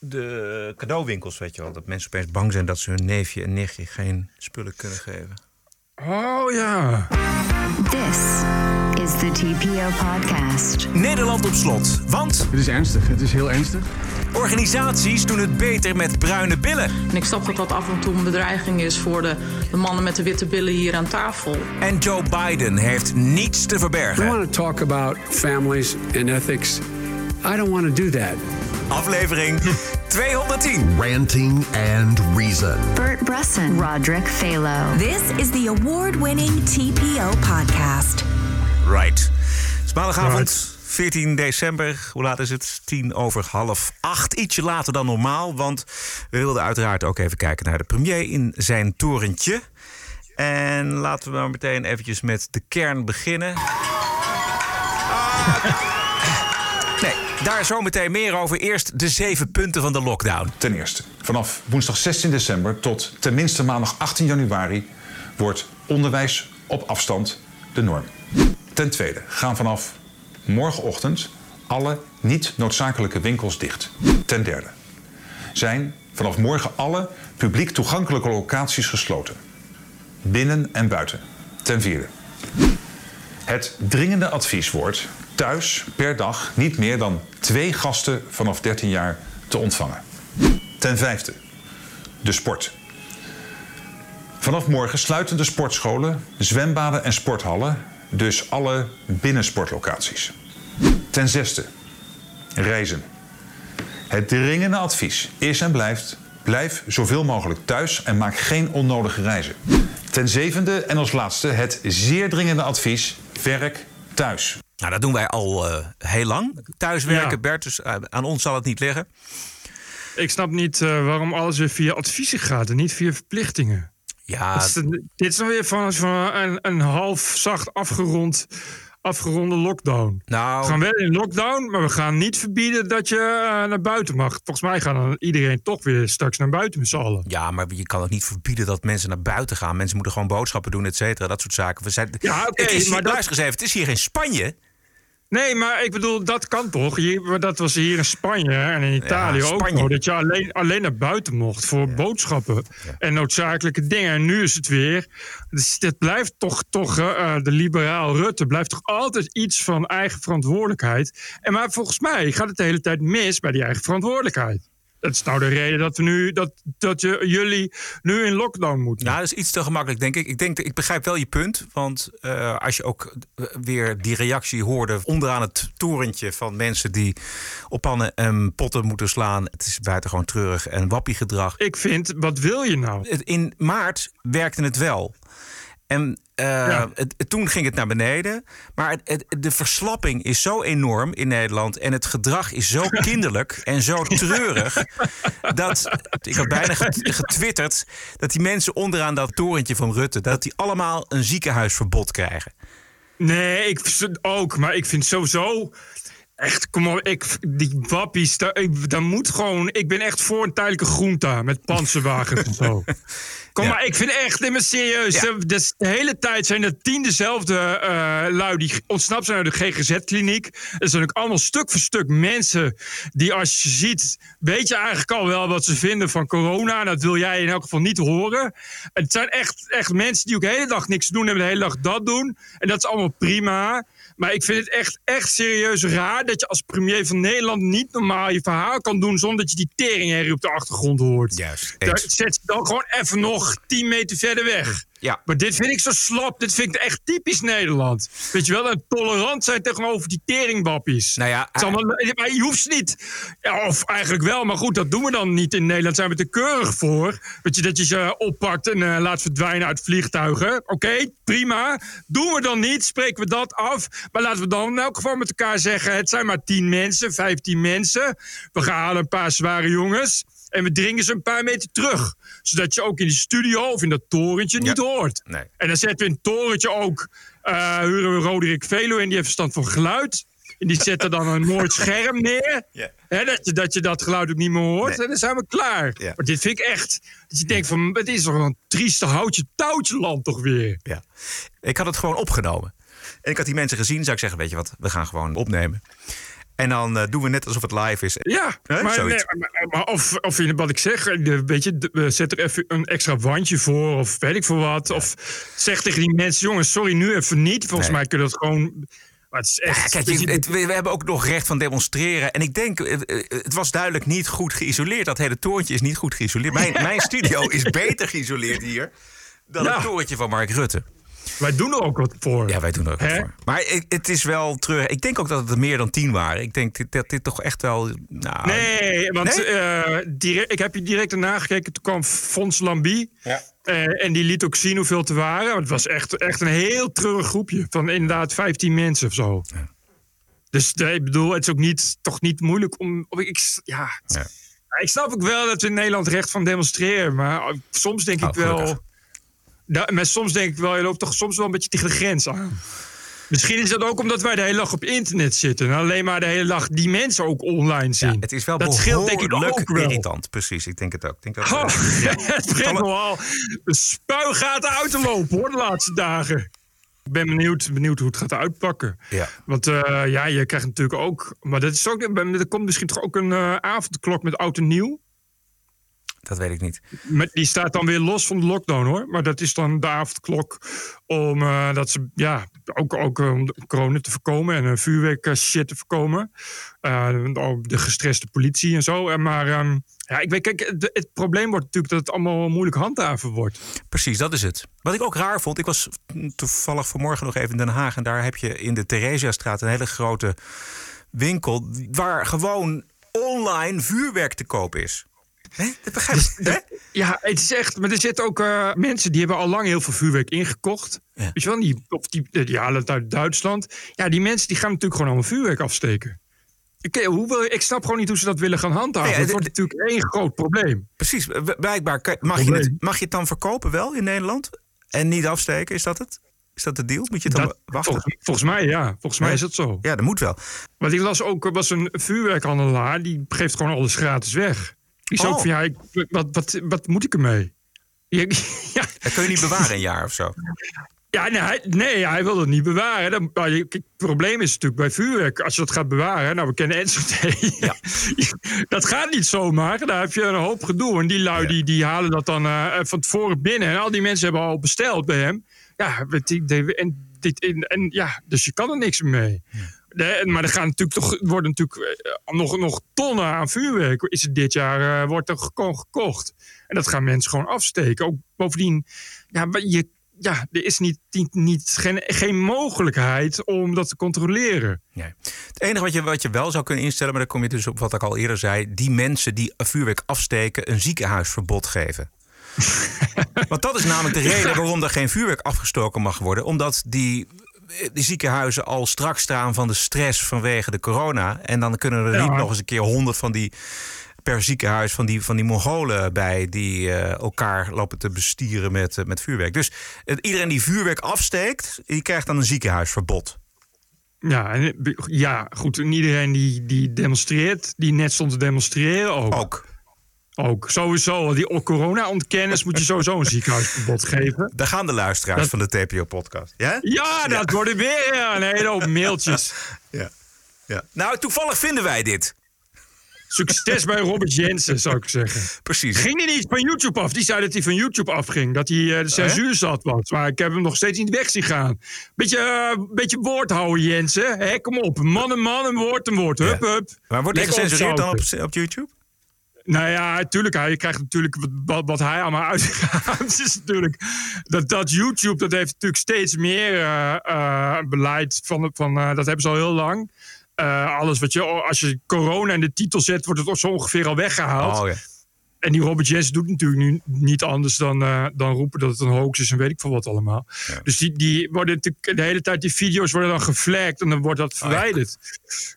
de cadeauwinkels, weet je wel. Dat mensen opeens bang zijn dat ze hun neefje en nichtje geen spullen kunnen geven. Oh ja. This is the TPO podcast. Nederland op slot. Want Het is ernstig. Het is heel ernstig. organisaties doen het beter met bruine billen. En ik snap dat dat af en toe een bedreiging is voor de, de mannen met de witte billen hier aan tafel. En Joe Biden heeft niets te I verbergen. want to talk about families and ethics. I don't want to do that. Aflevering 210. Ranting and Reason. Bert Bresson, Roderick Phalo. This is the award winning TPO podcast. Right. Het is maandagavond, 14 december. Hoe laat is het? Tien over half acht. Ietsje later dan normaal, want we wilden uiteraard ook even kijken naar de premier in zijn torentje. En laten we maar meteen eventjes met de kern beginnen. Nee, daar zo meteen meer over. Eerst de zeven punten van de lockdown. Ten eerste, vanaf woensdag 16 december tot tenminste maandag 18 januari wordt onderwijs op afstand de norm. Ten tweede, gaan vanaf morgenochtend alle niet noodzakelijke winkels dicht. Ten derde, zijn vanaf morgen alle publiek toegankelijke locaties gesloten. Binnen en buiten. Ten vierde, het dringende advies wordt thuis per dag niet meer dan twee gasten vanaf 13 jaar te ontvangen. Ten vijfde, de sport. Vanaf morgen sluiten de sportscholen, zwembaden en sporthallen, dus alle binnensportlocaties. Ten zesde, reizen. Het dringende advies is en blijft: blijf zoveel mogelijk thuis en maak geen onnodige reizen. Ten zevende en als laatste het zeer dringende advies: werk thuis. Nou, dat doen wij al eh, heel lang. Thuiswerken, Ja. Bert, dus eh, aan ons zal het niet liggen. Ik snap niet eh, waarom alles weer via adviezen gaat en niet via verplichtingen. Ja, is dit is dan weer van, van een, een half zacht afgerond, afgeronde lockdown. nou, We gaan wel in lockdown, maar we gaan niet verbieden dat je naar buiten mag. Volgens mij gaat dan iedereen toch weer straks naar buiten met z'n allen. Ja, maar je kan ook niet verbieden dat mensen naar buiten gaan. Mensen moeten gewoon boodschappen doen, et cetera. Dat soort zaken. We zijn, Ja, oké, maar luister eens even, het is hier geen Spanje. Nee, maar ik bedoel, dat kan toch? Dat was hier in Spanje en in Italië ook Dat je alleen, alleen naar buiten mocht voor boodschappen en noodzakelijke dingen. En nu is het weer. Dus dit blijft toch, toch eh, eh, de liberaal Rutte blijft toch altijd iets van eigen verantwoordelijkheid. En maar volgens mij gaat het de hele tijd mis bij die eigen verantwoordelijkheid. Dat is nou de reden dat, we nu, dat, dat je, jullie nu in lockdown moeten. Nou, dat is iets te gemakkelijk, denk ik. Ik, denk, ik begrijp wel je punt. Want eh, als je ook eh, weer die reactie hoorde onderaan het torentje van mensen die op pannen en potten moeten slaan. Het is buitengewoon treurig en wappiegedrag. Ik vind, wat wil je nou? In maart werkte het wel. En eh, Ja. het, het- toen ging het naar beneden. Maar het, de verslapping is zo enorm in Nederland. En het gedrag is zo kinderlijk en zo treurig. dat ik had bijna get- getwitterd. dat die mensen onderaan dat torentje van Rutte. dat die allemaal een ziekenhuisverbod krijgen. Nee, ik ook. Maar ik vind sowieso. Echt, kom op. Ik, die wappies, daar, ik, daar moet gewoon. Ik ben echt voor een tijdelijke groente met panzerwagens en zo. Kom Ja. maar, ik vind echt, nee, maar serieus. Ja. De, de hele tijd zijn er tien dezelfde eh, lui die ontsnapt zijn uit de GGZ-kliniek. Er zijn ook allemaal stuk voor stuk mensen die, als je ziet, weet je eigenlijk al wel wat ze vinden van corona. Dat wil jij in elk geval niet horen. Het zijn echt, echt mensen die ook de hele dag niks doen hebben, de hele dag dat doen. En dat is allemaal prima. Maar ik vind het echt, echt serieus raar dat je als premier van Nederland niet normaal je verhaal kan doen zonder dat je die teringherrie op de achtergrond hoort. Juist, Daar zet je dan gewoon even nog 10 meter verder weg. Ja. Maar dit vind ik zo slap. Dit vind ik echt typisch Nederland. Weet je wel, een tolerant zijn tegenover die teringwappies. Nou ja, allemaal- maar je hoeft ze niet. Ja, of eigenlijk wel, maar goed, dat doen we dan niet in Nederland. Zijn we te keurig voor. Weet je, dat je ze oppakt en eh, laat verdwijnen uit vliegtuigen. Oké, prima. Doen we dan niet, spreken we dat af. Maar laten we dan in elk geval met elkaar zeggen: het zijn maar 10 mensen, 15 mensen. We gaan halen een paar zware jongens. En we dringen ze een paar meter terug. Zodat je ook in die studio of in dat torentje niet hoort. Nee. En dan zetten we in het torentje ook. eh huren we Roderick Velo in, die heeft verstand van geluid. En die zet er dan een mooi scherm neer. Ja. Hè, dat, je, dat je dat geluid ook niet meer hoort. Nee. En dan zijn we klaar. Ja. Maar dit vind ik echt. Dat je denkt van, het is toch een trieste houtje touwtje land toch weer. Ja. Ik had het gewoon opgenomen. En ik had die mensen gezien, zou ik zeggen, weet je wat, we gaan gewoon opnemen. En dan eh, doen we net alsof het live is. Ja, maar, nee, maar, maar of, of in wat ik zeg, de, weet je, zetten er even een extra wandje voor of weet ik veel wat. Of zeg tegen die mensen, jongens, sorry, nu even niet. Volgens Nee. mij kunnen dat gewoon... Maar het is echt... Ja, kijk, je- het- we, we hebben ook nog recht van demonstreren. En ik denk, eh, eh, het was duidelijk niet goed geïsoleerd. Dat hele torentje is niet goed geïsoleerd. Mijn, mijn studio is beter geïsoleerd hier dan Ja. het torentje van Mark Rutte. Wij doen er ook wat voor. Ja, wij doen er ook wat voor. Maar ik- het is wel terug. Ik denk ook dat het er meer dan tien waren. Ik denk dat dit toch echt wel. Nou, Nee, want Nee? eh, direct, ik heb je direct erna gekeken. Toen kwam Fons Lambie. Ja. Eh, en die liet ook zien hoeveel te waren. Want het was echt, echt een heel treurig groepje. Van inderdaad 15 mensen of zo. Dus nee, ik bedoel, het is ook niet, toch niet moeilijk om... of Ik, ja, Ja. ik snap ook wel dat we in Nederland recht van demonstreren. Maar soms denk Oh, ik wel... gelukkig. Da- maar soms denk ik wel, je loopt toch soms wel een beetje tegen de grens aan. Misschien is dat ook omdat wij de hele dag op internet zitten. En alleen maar de hele dag die mensen ook online zien. Ja, het is wel dat scheelt denk ik behoorlijk ook wel. irritant. Precies, ik denk het ook. Ik denk dat, Oh, ja. het begint nogal de spuigaten uit te lopen hoor, de laatste dagen. Ik ben benieuwd, benieuwd hoe het gaat uitpakken. Ja. Want eh, ja, je krijgt natuurlijk ook... Maar dat is ook, er komt misschien toch ook een eh, avondklok met oud en nieuw. Dat weet ik niet. Met, die staat dan weer los van de lockdown hoor. Maar dat is dan de avondklok om eh, dat ze ja, ook, ook eh, om de corona te voorkomen en uh, vuurwerk eh, shit te voorkomen. Ook de gestreste politie en zo. Maar ehm, ja, ik weet, kijk, het, het probleem wordt natuurlijk dat het allemaal moeilijk handhaven wordt. Precies, dat is het. Wat ik ook raar vond, ik was toevallig vanmorgen nog even in Den Haag en daar heb je in de Theresiastraat een hele grote winkel waar gewoon online vuurwerk te koop is. Hè? Dat begrijp je? hè? Ja, het is echt. Maar er zitten ook eh, mensen die hebben al lang heel veel vuurwerk ingekocht. Ja. Weet je wel, die, of die, die halen het uit Duitsland. Ja, die mensen die gaan natuurlijk gewoon allemaal vuurwerk afsteken. Ik, eh, hoe wil, ik snap gewoon niet hoe ze dat willen gaan handhaven. Ja, het wordt natuurlijk één groot probleem. Precies, blijkbaar mag je, het, mag je het dan verkopen wel in Nederland en niet afsteken? Is dat het? Is dat de deal? Moet je het dan Dat, wachten? volgens, volgens mij ja, volgens mij is het zo. Ja, dat moet wel. Want ik las ook, was een vuurwerkhandelaar, die geeft gewoon alles gratis weg. Die is Oh. ook van, ja, ik, wat, wat, wat moet ik ermee? Ja, ja, Dat kun je niet bewaren een jaar of zo. Ja, nee, hij, nee, hij wil het niet bewaren. Dan, maar kijk, het probleem is natuurlijk bij vuurwerk. Als je dat gaat bewaren, nou, we kennen Enschede. Ja. dat gaat niet zomaar. Daar heb je een hoop gedoe. En die lui, Ja. die, die halen dat dan eh, van tevoren binnen. En al die mensen hebben al besteld bij hem. Ja, en, dit, en, en ja, dus je kan er niks mee. De- en- maar er gaan natuurlijk toch, worden natuurlijk eh, nog, nog tonnen aan vuurwerk. Is het dit jaar, eh, wordt er gewoon gekocht. En dat gaan mensen gewoon afsteken. Ook bovendien, ja, je, ja, er is niet, niet, niet, geen, geen mogelijkheid om dat te controleren. Nee. Het enige wat je, wat je wel zou kunnen instellen, maar dan kom je dus op wat ik al eerder zei: die mensen die vuurwerk afsteken, een ziekenhuisverbod geven. Want dat is namelijk de reden waarom er geen vuurwerk afgestoken mag worden. Omdat die, die ziekenhuizen al strak staan van de stress vanwege de corona. En dan kunnen er Ja. niet nog eens een keer honderd van die per ziekenhuis van die, van die Mongolen bij die eh, elkaar lopen te bestieren met, eh, met vuurwerk. Dus eh, iedereen die vuurwerk afsteekt, die krijgt dan een ziekenhuisverbod. Ja, en, ja goed. En iedereen die, die demonstreert, die net stond te demonstreren ook. Ook. Ook. Sowieso, die corona-ontkenners moet je sowieso een ziekenhuisverbod geven. Daar gaan de luisteraars Dat- van de TPO-podcast. Ja? Ja, dat worden weer ja, een hele hoop mailtjes. ja? Ja. Nou, toevallig vinden wij dit. Succes bij Robert Jensen, zou ik zeggen. Precies. Ging hij niet van YouTube af? Die zei dat hij van YouTube afging. Dat hij eh, de censuur zat was. Maar ik heb hem nog steeds niet weg zien gaan. Beetje, eh, beetje woord houden, Jensen. Hé, kom op. Man een man, een woord een woord. Hup, Ja. hup. Maar wordt Lekker gecensureerd dan op, op YouTube? Nou ja, tuurlijk. Hij krijgt natuurlijk wat, wat, hij allemaal uitgaat. Is natuurlijk dat, dat YouTube, dat heeft natuurlijk steeds meer eh, eh, beleid van, van eh, dat hebben ze al heel lang. Alles wat je, als je corona in de titel zet, wordt het zo ongeveer al weggehaald. Oh. En die Robert Jensen doet natuurlijk nu niet anders dan, eh, dan roepen dat het een hoax is en weet ik veel wat allemaal. Dus die, die worden natuurlijk de hele tijd, die video's worden dan geflagd en dan wordt dat verwijderd.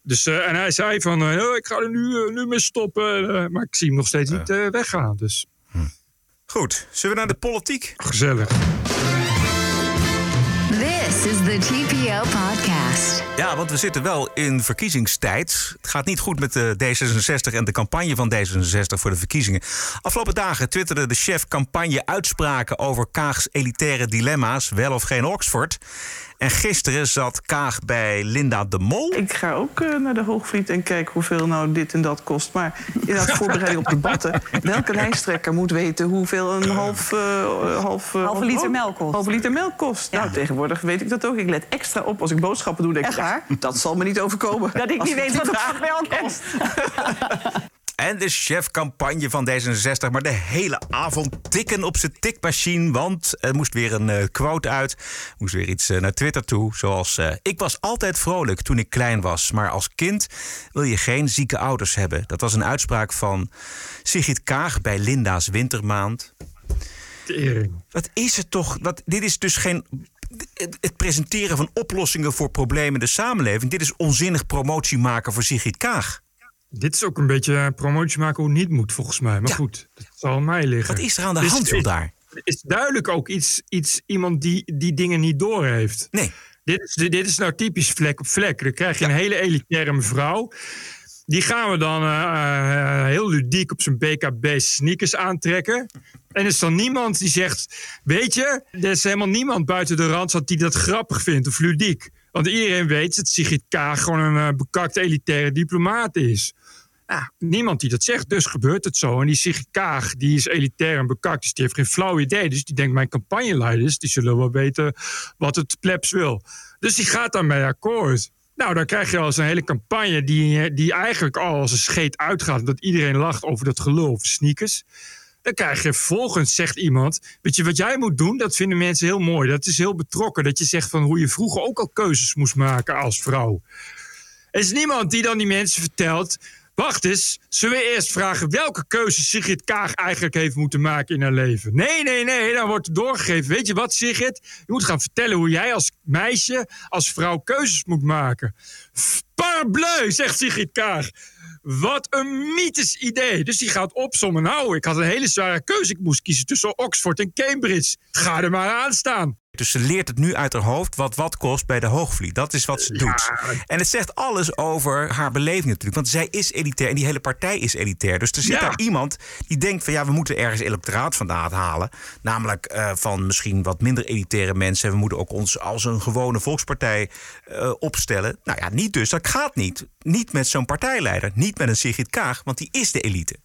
Dus, eh, en hij zei van, eh, oh, ik ga er nu, nu mee stoppen. maar ik zie hem nog steeds niet eh, weggaan. Dus Goed, zullen we naar de politiek? gezellig. This is the TPO podcast. Ja, want we zitten wel in verkiezingstijd. Het gaat niet goed met de D66 en de campagne van D66 voor de verkiezingen. Afgelopen dagen twitterde de chef campagne uitspraken over Kaags elitaire dilemma's, wel of geen Oxford. En gisteren zat Kaag bij Linda de Mol. Ik ga ook eh, naar de Hoogvliet en kijk hoeveel nou dit en dat kost. Maar inderdaad, voorbereiding op debatten. Welke lijsttrekker moet weten hoeveel een half, uh, half, uh, halve liter melk kost? Halve liter melk kost. Nou, tegenwoordig weet ik dat ook. Ik let extra op als ik boodschappen doe. Denk Echt waar? Dat zal me niet overkomen. Dat ik niet weet wat een melk kost. En de chef-campagne van D66, maar de hele avond tikken op zijn tikmachine. Want er moest weer een uh, quote uit. Moest weer iets uh, naar Twitter toe. Zoals: uh, Ik was altijd vrolijk toen ik klein was. Maar als kind wil je geen zieke ouders hebben. Dat was een uitspraak van Sigrid Kaag bij Linda's Wintermaand. Tering. Wat is het toch? Dat, dit is dus geen het presenteren van oplossingen voor problemen in de samenleving. Dit is onzinnig promotie maken voor Sigrid Kaag. Dit is ook een beetje promotie maken hoe het niet moet, volgens mij. Maar Ja. goed, dat zal aan mij liggen. Wat is er aan de Dit hand, joh, daar? is duidelijk ook iets, iets iemand die die dingen niet doorheeft. Nee. Dit is, dit is nou typisch vlek op vlek. Dan krijg je een hele elitaire mevrouw. Die gaan we dan eh, eh, heel ludiek op zijn BKB sneakers aantrekken. En er is dan niemand die zegt... Weet je, er is helemaal niemand buiten de randstad die dat grappig vindt of ludiek. Want iedereen weet dat Sigrid Kaag gewoon een eh, bekakte elitaire diplomaat is. Niemand die dat zegt, dus gebeurt het zo. En die Sigrid Kaag, die is elitair en bekakt, dus die heeft geen flauw idee. Dus die denkt, mijn campagneleiders, die zullen wel weten wat het plebs wil. Dus die gaat daarmee akkoord. Nou, dan krijg je al eens een hele campagne die, die eigenlijk al als een scheet uitgaat. Dat iedereen lacht over dat gelul sneakers. Dan krijg je vervolgens, zegt iemand... Weet je wat jij moet doen? Dat vinden mensen heel mooi. Dat is heel betrokken. Dat je zegt van hoe je vroeger ook al keuzes moest maken als vrouw. Er is niemand die dan die mensen vertelt... Wacht eens, zullen we eerst vragen welke keuzes Sigrid Kaag eigenlijk heeft moeten maken in haar leven? Nee, nee, nee, dan wordt doorgegeven. Weet je wat, Sigrid? Je moet gaan vertellen hoe jij als meisje, als vrouw keuzes moet maken. Parbleu, zegt Sigrid Kaag. Wat een mythisch idee. Dus die gaat opzommen. Nou, ik had een hele zware keuze. Ik moest kiezen tussen Oxford en Cambridge. Ga er maar aan staan. Dus ze leert het nu uit haar hoofd wat wat kost bij de Hoogvliet. Dat is wat ze doet. En het zegt alles over haar beleving natuurlijk. Want zij is elitair en die hele partij is elitair. Dus er zit Ja. daar iemand die denkt van ja, we moeten ergens electoraat vandaan halen. Namelijk eh, van misschien wat minder elitaire mensen. We moeten ook ons als een gewone volkspartij eh, opstellen. Nou ja, niet dus. Dat gaat niet. Niet met zo'n partijleider. Niet met een Sigrid Kaag, want die is de elite.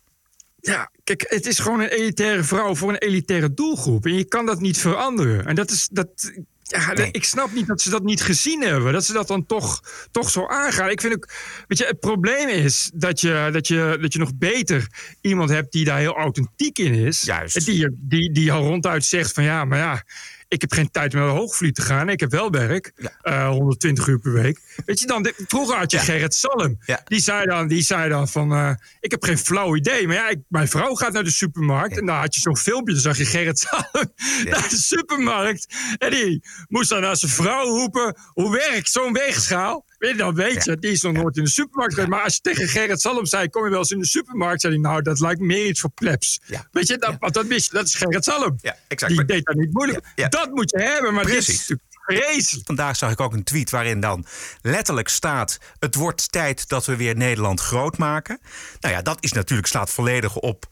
Ja, kijk, het is gewoon een elitaire vrouw voor een elitaire doelgroep. En je kan dat niet veranderen. En dat is. Dat, ja, Nee. Ik snap niet dat ze dat niet gezien hebben. Dat ze dat dan toch, toch zo aangaan. Ik vind ook. Weet je, het probleem is dat je, dat, je, dat je nog beter iemand hebt die daar heel authentiek in is. Juist. En die, die, die al ronduit zegt van ja, maar ja. Ik heb geen tijd om naar hoogvliet te gaan. Ik heb wel werk. eh, 120 uur per week. Weet je dan, de- vroeger had je Ja. Gerrit Salm. Ja. Die, zei dan, die zei dan van, eh, ik heb geen flauw idee. Maar ja, ik, mijn vrouw gaat naar de supermarkt. En dan had je zo'n filmpje, dan zag je Gerrit Salm naar de supermarkt. En die moest dan naar zijn vrouw roepen, hoe werkt zo'n weegschaal? Weet je, dan weet je, die is nog nooit in de supermarkt geweest. Maar als je tegen Gerrit Salm zei, kom je wel eens in de supermarkt? Zei hij, nou, dat lijkt meer iets voor plebs. Weet je, dat, want dat wist dat is Gerrit Salm. Ja, exact. Die deed dat niet moeilijk. Dat moet je hebben, maar dit Precies. is natuurlijk vreselijk. Vandaag zag ik ook een tweet waarin dan letterlijk staat: Het wordt tijd dat we weer Nederland groot maken. Nou ja, dat is natuurlijk slaat volledig op.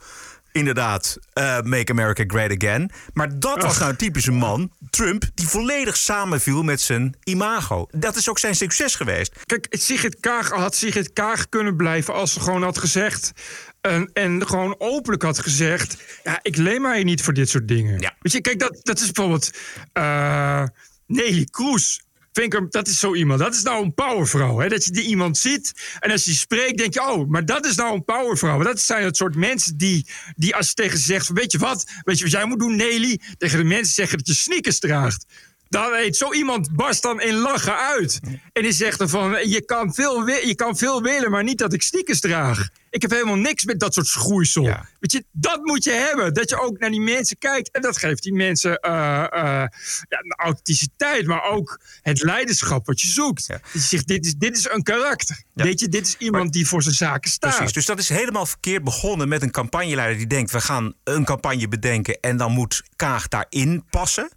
Inderdaad, eh, Make America Great Again. Maar dat was nou een typische man, Trump, die volledig samenviel met zijn imago. Dat is ook zijn succes geweest. Kijk, Sigrid Kaag had Sigrid Kaag kunnen blijven als ze gewoon had gezegd. En, en gewoon openlijk had gezegd. Ja, ik leen mij niet voor dit soort dingen. Ja. Weet je, kijk, dat, dat is bijvoorbeeld. eh Nelly Kroes. Hem, dat is zo iemand. Dat is nou een powervrouw. Hè? Dat je die iemand ziet. En als je spreekt, denk je: oh, maar dat is nou een powervrouw. Dat zijn het soort mensen die, die als je tegen ze zegt: Weet je wat? Weet je wat jij moet doen, Nelly? Tegen de mensen zeggen dat je sneakers draagt. Dan weet zo iemand barst dan in lachen uit. En die zegt dan van, je kan, veel, je kan veel willen, maar niet dat ik sneakers draag. Ik heb helemaal niks met dat soort schoeisel. Ja. Weet je, dat moet je hebben. Dat je ook naar die mensen kijkt. En dat geeft die mensen eh, ja, een authenticiteit, maar ook het leiderschap wat je zoekt. Ja. Je zegt, dit is, dit is een karakter. Weet je, dit is iemand die voor zijn zaken staat. Precies, dus dat is helemaal verkeerd begonnen met een campagneleider die denkt: we gaan een campagne bedenken en dan moet Kaag daarin passen.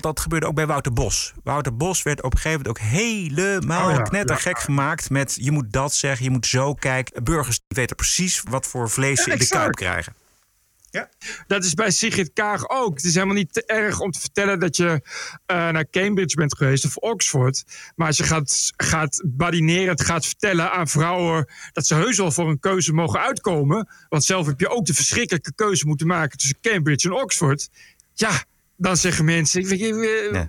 Dat gebeurde ook bij Wouter Bos. Wouter Bos werd op een gegeven moment ook helemaal Oh ja, knettergek gemaakt met je moet dat zeggen, je moet zo kijken. Burgers weten precies wat voor vlees ze in de kuip krijgen. Ja. Dat is bij Sigrid Kaag ook. Het is helemaal niet te erg om te vertellen dat je eh, naar Cambridge bent geweest of Oxford. Maar als je gaat, gaat badinerend gaat vertellen aan vrouwen dat ze heus wel voor een keuze mogen uitkomen. Want zelf heb je ook de verschrikkelijke keuze moeten maken tussen Cambridge en Oxford. Ja, dan zeggen mensen. Ik, ik, eh,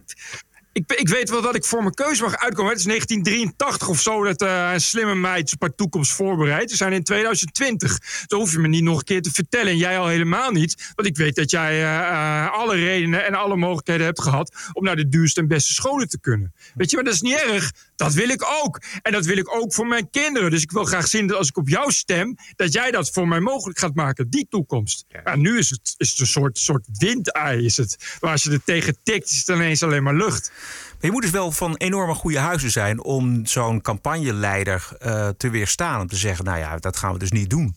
ik, ik weet wel dat ik voor mijn keuze mag uitkomen. Het is 1983 of zo dat eh, een slimme meid zijn toekomst voorbereidt. We zijn in 2020. Dan hoef je me niet nog een keer te vertellen. En jij al helemaal niet. Want ik weet dat jij eh, alle redenen en alle mogelijkheden hebt gehad... om naar de duurste en beste scholen te kunnen. Weet je, maar dat is niet erg. Dat wil ik ook. En dat wil ik ook voor mijn kinderen. Dus ik wil graag zien dat als ik op jou stem... dat jij dat voor mij mogelijk gaat maken, die toekomst. Ja. nu is het, is het een soort, soort windei. Is het. Als je er tegen tikt, is het ineens alleen maar lucht. Maar je moet dus wel van enorme goede huizen zijn om zo'n campagneleider uh, te weerstaan. Om te zeggen, nou ja, dat gaan we dus niet doen.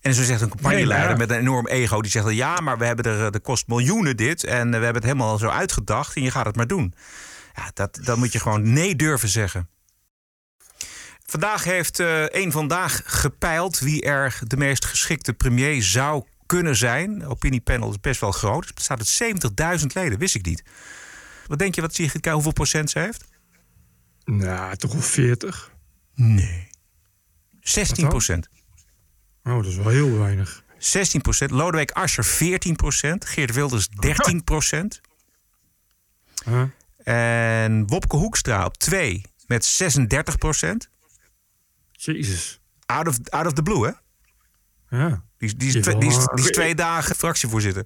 En zo zegt een campagneleider nee, met een enorm ego, die zegt: Ja, maar we hebben er, de kost miljoenen dit. En we hebben het helemaal zo uitgedacht. En je gaat het maar doen. Ja, dat, dan moet je gewoon nee durven zeggen. Vandaag heeft uh, een vandaag gepeild wie er de meest geschikte premier zou kunnen zijn. De opiniepanel is best wel groot. Het bestaat uit 70.000 leden, wist ik niet. Wat denk je wat Sigrid Kaag, hoeveel procent ze heeft? Nou, toch wel 40? Nee. 16 procent. Oh, dat is wel heel weinig. 16 procent. Lodewijk Asscher 14 procent. Geert Wilders 13 procent. Huh? En Wopke Hoekstra op 2 met 36 procent. Jezus. Out of, out of the blue, hè? Ja. Die, die, is, twee, die, is, die is twee dagen fractievoorzitter.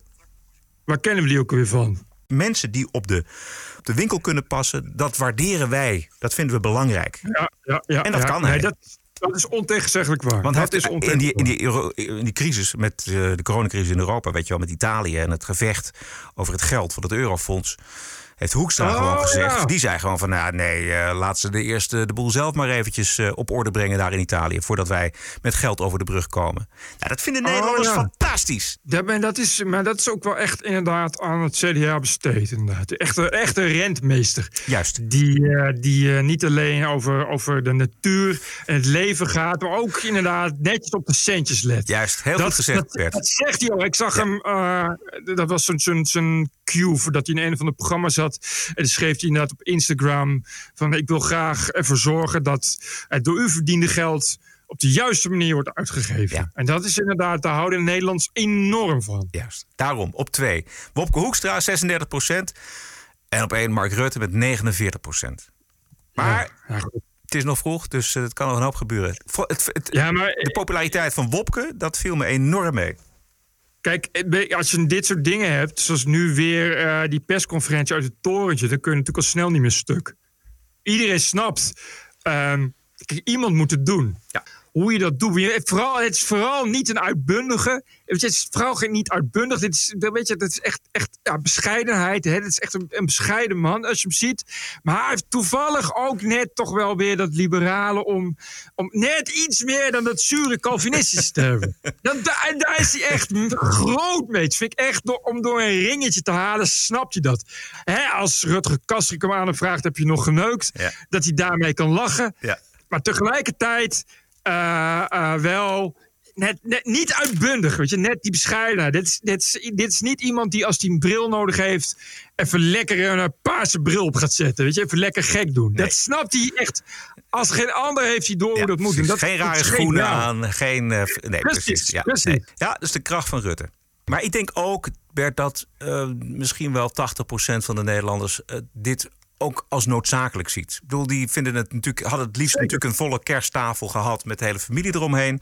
Waar kennen we die ook weer van? Mensen die op de, op de winkel kunnen passen, dat waarderen wij. Dat vinden we belangrijk. Ja, ja, ja, en dat ja. kan hij. Dat, dat is ontegenzeggelijk waar. Want dat is in die, in, die, in die crisis met uh, de coronacrisis in Europa, weet je wel, met Italië en het gevecht over het geld van het Eurofonds. Heeft Hoekstra Oh, gewoon gezegd. ja. Die zei gewoon van, nou nee, uh, laat ze de eerste de boel zelf maar eventjes uh, op orde brengen daar in Italië. Voordat wij met geld over de brug komen. Nou, dat vinden Nederlanders Oh, ja. fantastisch. Ja, maar, dat is, maar dat is ook wel echt inderdaad aan het CDA besteed. Inderdaad. Echt, een- echt een rentmeester. Juist. Die, eh, die eh, niet alleen over, over de natuur en het leven gaat, maar ook inderdaad netjes op de centjes let. Juist, heel goed gezegd, dat, Bert. Dat zegt hij al. Ik zag hem, eh, dat was zo'n cue voordat hij in een van de programma's En schreef hij inderdaad op Instagram van ik wil graag ervoor zorgen dat het door u verdiende geld op de juiste manier wordt uitgegeven. Ja. En dat is inderdaad, daar houden de Nederlands enorm van. Juist. Daarom, op twee. Wopke Hoekstra 36 procent. En op één Mark Rutte met 49 procent. Maar Ja, het is nog vroeg, dus eh, het kan nog een hoop gebeuren. Het, het- maar de populariteit van Wopke, dat viel me enorm mee. Kijk, eh, als je dit soort dingen hebt, zoals nu weer eh, die persconferentie uit het torentje, dan kun je natuurlijk al snel niet meer stuk. Iedereen snapt, ehm, kijk, iemand moet het doen. Ja. Hoe je dat doet. Je- Vooral, het is vooral niet een uitbundige. Het is vooral geen- niet uitbundig. Dit is, weet je, het is echt, echt ja, bescheidenheid. Hè? Het is echt een, een bescheiden man als je hem ziet. Maar hij heeft toevallig ook net toch wel weer dat liberale om, om net iets meer dan dat zure Calvinistische te hebben. Dan, da- en daar is hij echt groot mee. Dat vind ik echt, door, om door een ringetje te halen, snap je dat. Hè, als Rutger Kastrikum aan hem vraagt, heb je nog geneukt? Ja. Dat hij daarmee kan lachen. Ja. Maar tegelijkertijd eh, eh, wel net, net niet uitbundig, weet je, net die bescheidenheid. Dit is, dit, dit is niet iemand die als hij een bril nodig heeft, even lekker een paarse bril op gaat zetten, weet je, even lekker gek doen. Nee. Dat snapt hij echt. Als geen ander heeft hij door Ja, hoe dat moet. Dat, geen rare schoenen aan, geen... eh, nee, precies. Precies, Ja, precies. nee. ja, is de kracht van Rutte. Maar ik denk ook, Bert, dat misschien wel 80% van de Nederlanders dit ook als noodzakelijk ziet. Ik bedoel, die vinden het natuurlijk, hadden het liefst natuurlijk een volle kersttafel gehad met de hele familie eromheen.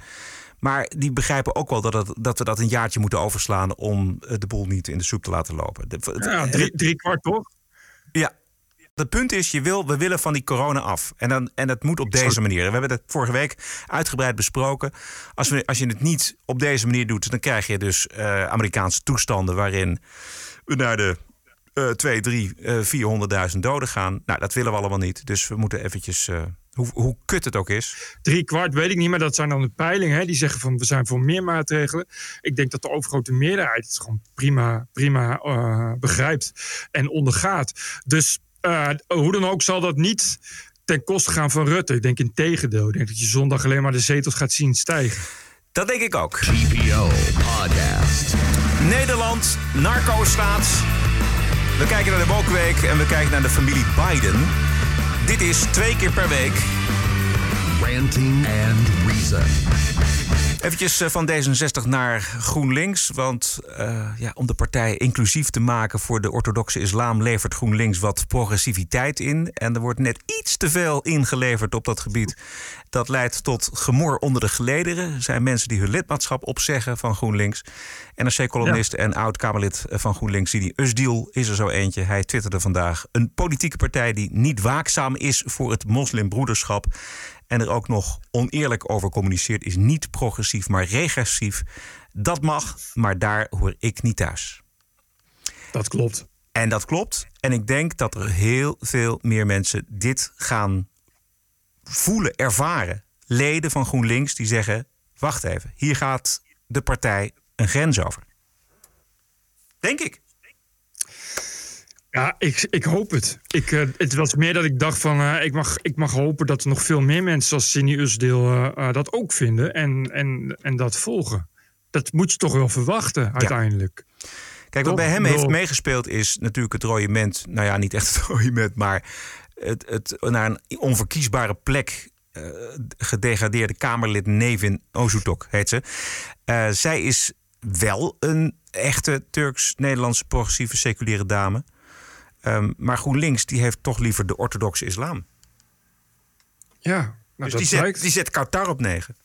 Maar die begrijpen ook wel dat, het, dat we dat een jaartje moeten overslaan om eh, de boel niet in de soep te laten lopen. Ja, drie, drie kwart toch? ja. Het punt is, je wil, we willen van die corona af. En, dan, en dat moet op deze manier. We hebben het vorige week uitgebreid besproken. Als, we, als je het niet op deze manier doet, dan krijg je dus eh, Amerikaanse toestanden waarin we naar de eh 2, 3, eh 400.000 doden gaan. Nou, dat willen we allemaal niet. Dus we moeten eventjes, eh, hoe, hoe kut het ook is. Drie kwart weet ik niet, maar dat zijn dan de peilingen. Hè? Die zeggen van we zijn voor meer maatregelen. Ik denk dat de overgrote meerderheid het gewoon prima, prima eh, begrijpt en ondergaat. Dus eh, hoe dan ook zal dat niet ten koste gaan van Rutte. Ik denk in tegendeel. Ik denk dat je zondag alleen maar de zetels gaat zien stijgen. Dat denk ik ook. TPO Podcast. Nederland narco staat. We kijken naar de Wokweek en we kijken naar de familie Biden. Dit is twee keer per week. Ranting and Reason. Eventjes eh, van D66 naar GroenLinks. Want eh, ja, om de partij inclusief te maken voor de orthodoxe islam... levert GroenLinks wat progressiviteit in. En er wordt net iets te veel ingeleverd op dat gebied. Dat leidt tot gemor onder de gelederen. Er zijn mensen die hun lidmaatschap opzeggen van GroenLinks. NRC-columnist en oud-Kamerlid van GroenLinks, Sidi Usdiel, is er zo eentje. Hij twitterde vandaag. Een politieke partij die niet waakzaam is voor het moslimbroederschap en er ook nog oneerlijk over communiceert, is niet progressief, maar regressief. Dat mag, maar daar hoor ik niet thuis. Dat klopt. En dat klopt. En ik denk dat er heel veel meer mensen dit gaan voelen, ervaren. Leden van GroenLinks die zeggen: wacht even, hier gaat de partij een grens over. Denk ik. Ja, ik, ik hoop het. Ik, eh, het was meer dat ik dacht van... eh, ik, mag, ik mag hopen dat er nog veel meer mensen zoals Cindy Usdeel eh, dat ook vinden. En, en, en dat volgen. Dat moet je toch wel verwachten uiteindelijk. Kijk, wat bij hem heeft meegespeeld is natuurlijk het rode ment. Nou ja, niet echt het rode ment, maar het, het naar een onverkiesbare plek eh, gedegradeerde Kamerlid Nevin Ozutok heet ze. Eh, zij is wel een echte Turks-Nederlandse progressieve seculiere dame. Ehm, maar GroenLinks die heeft toch liever de orthodoxe islam. Ja, nou, dus dat die zet, die zet Qatar op negen.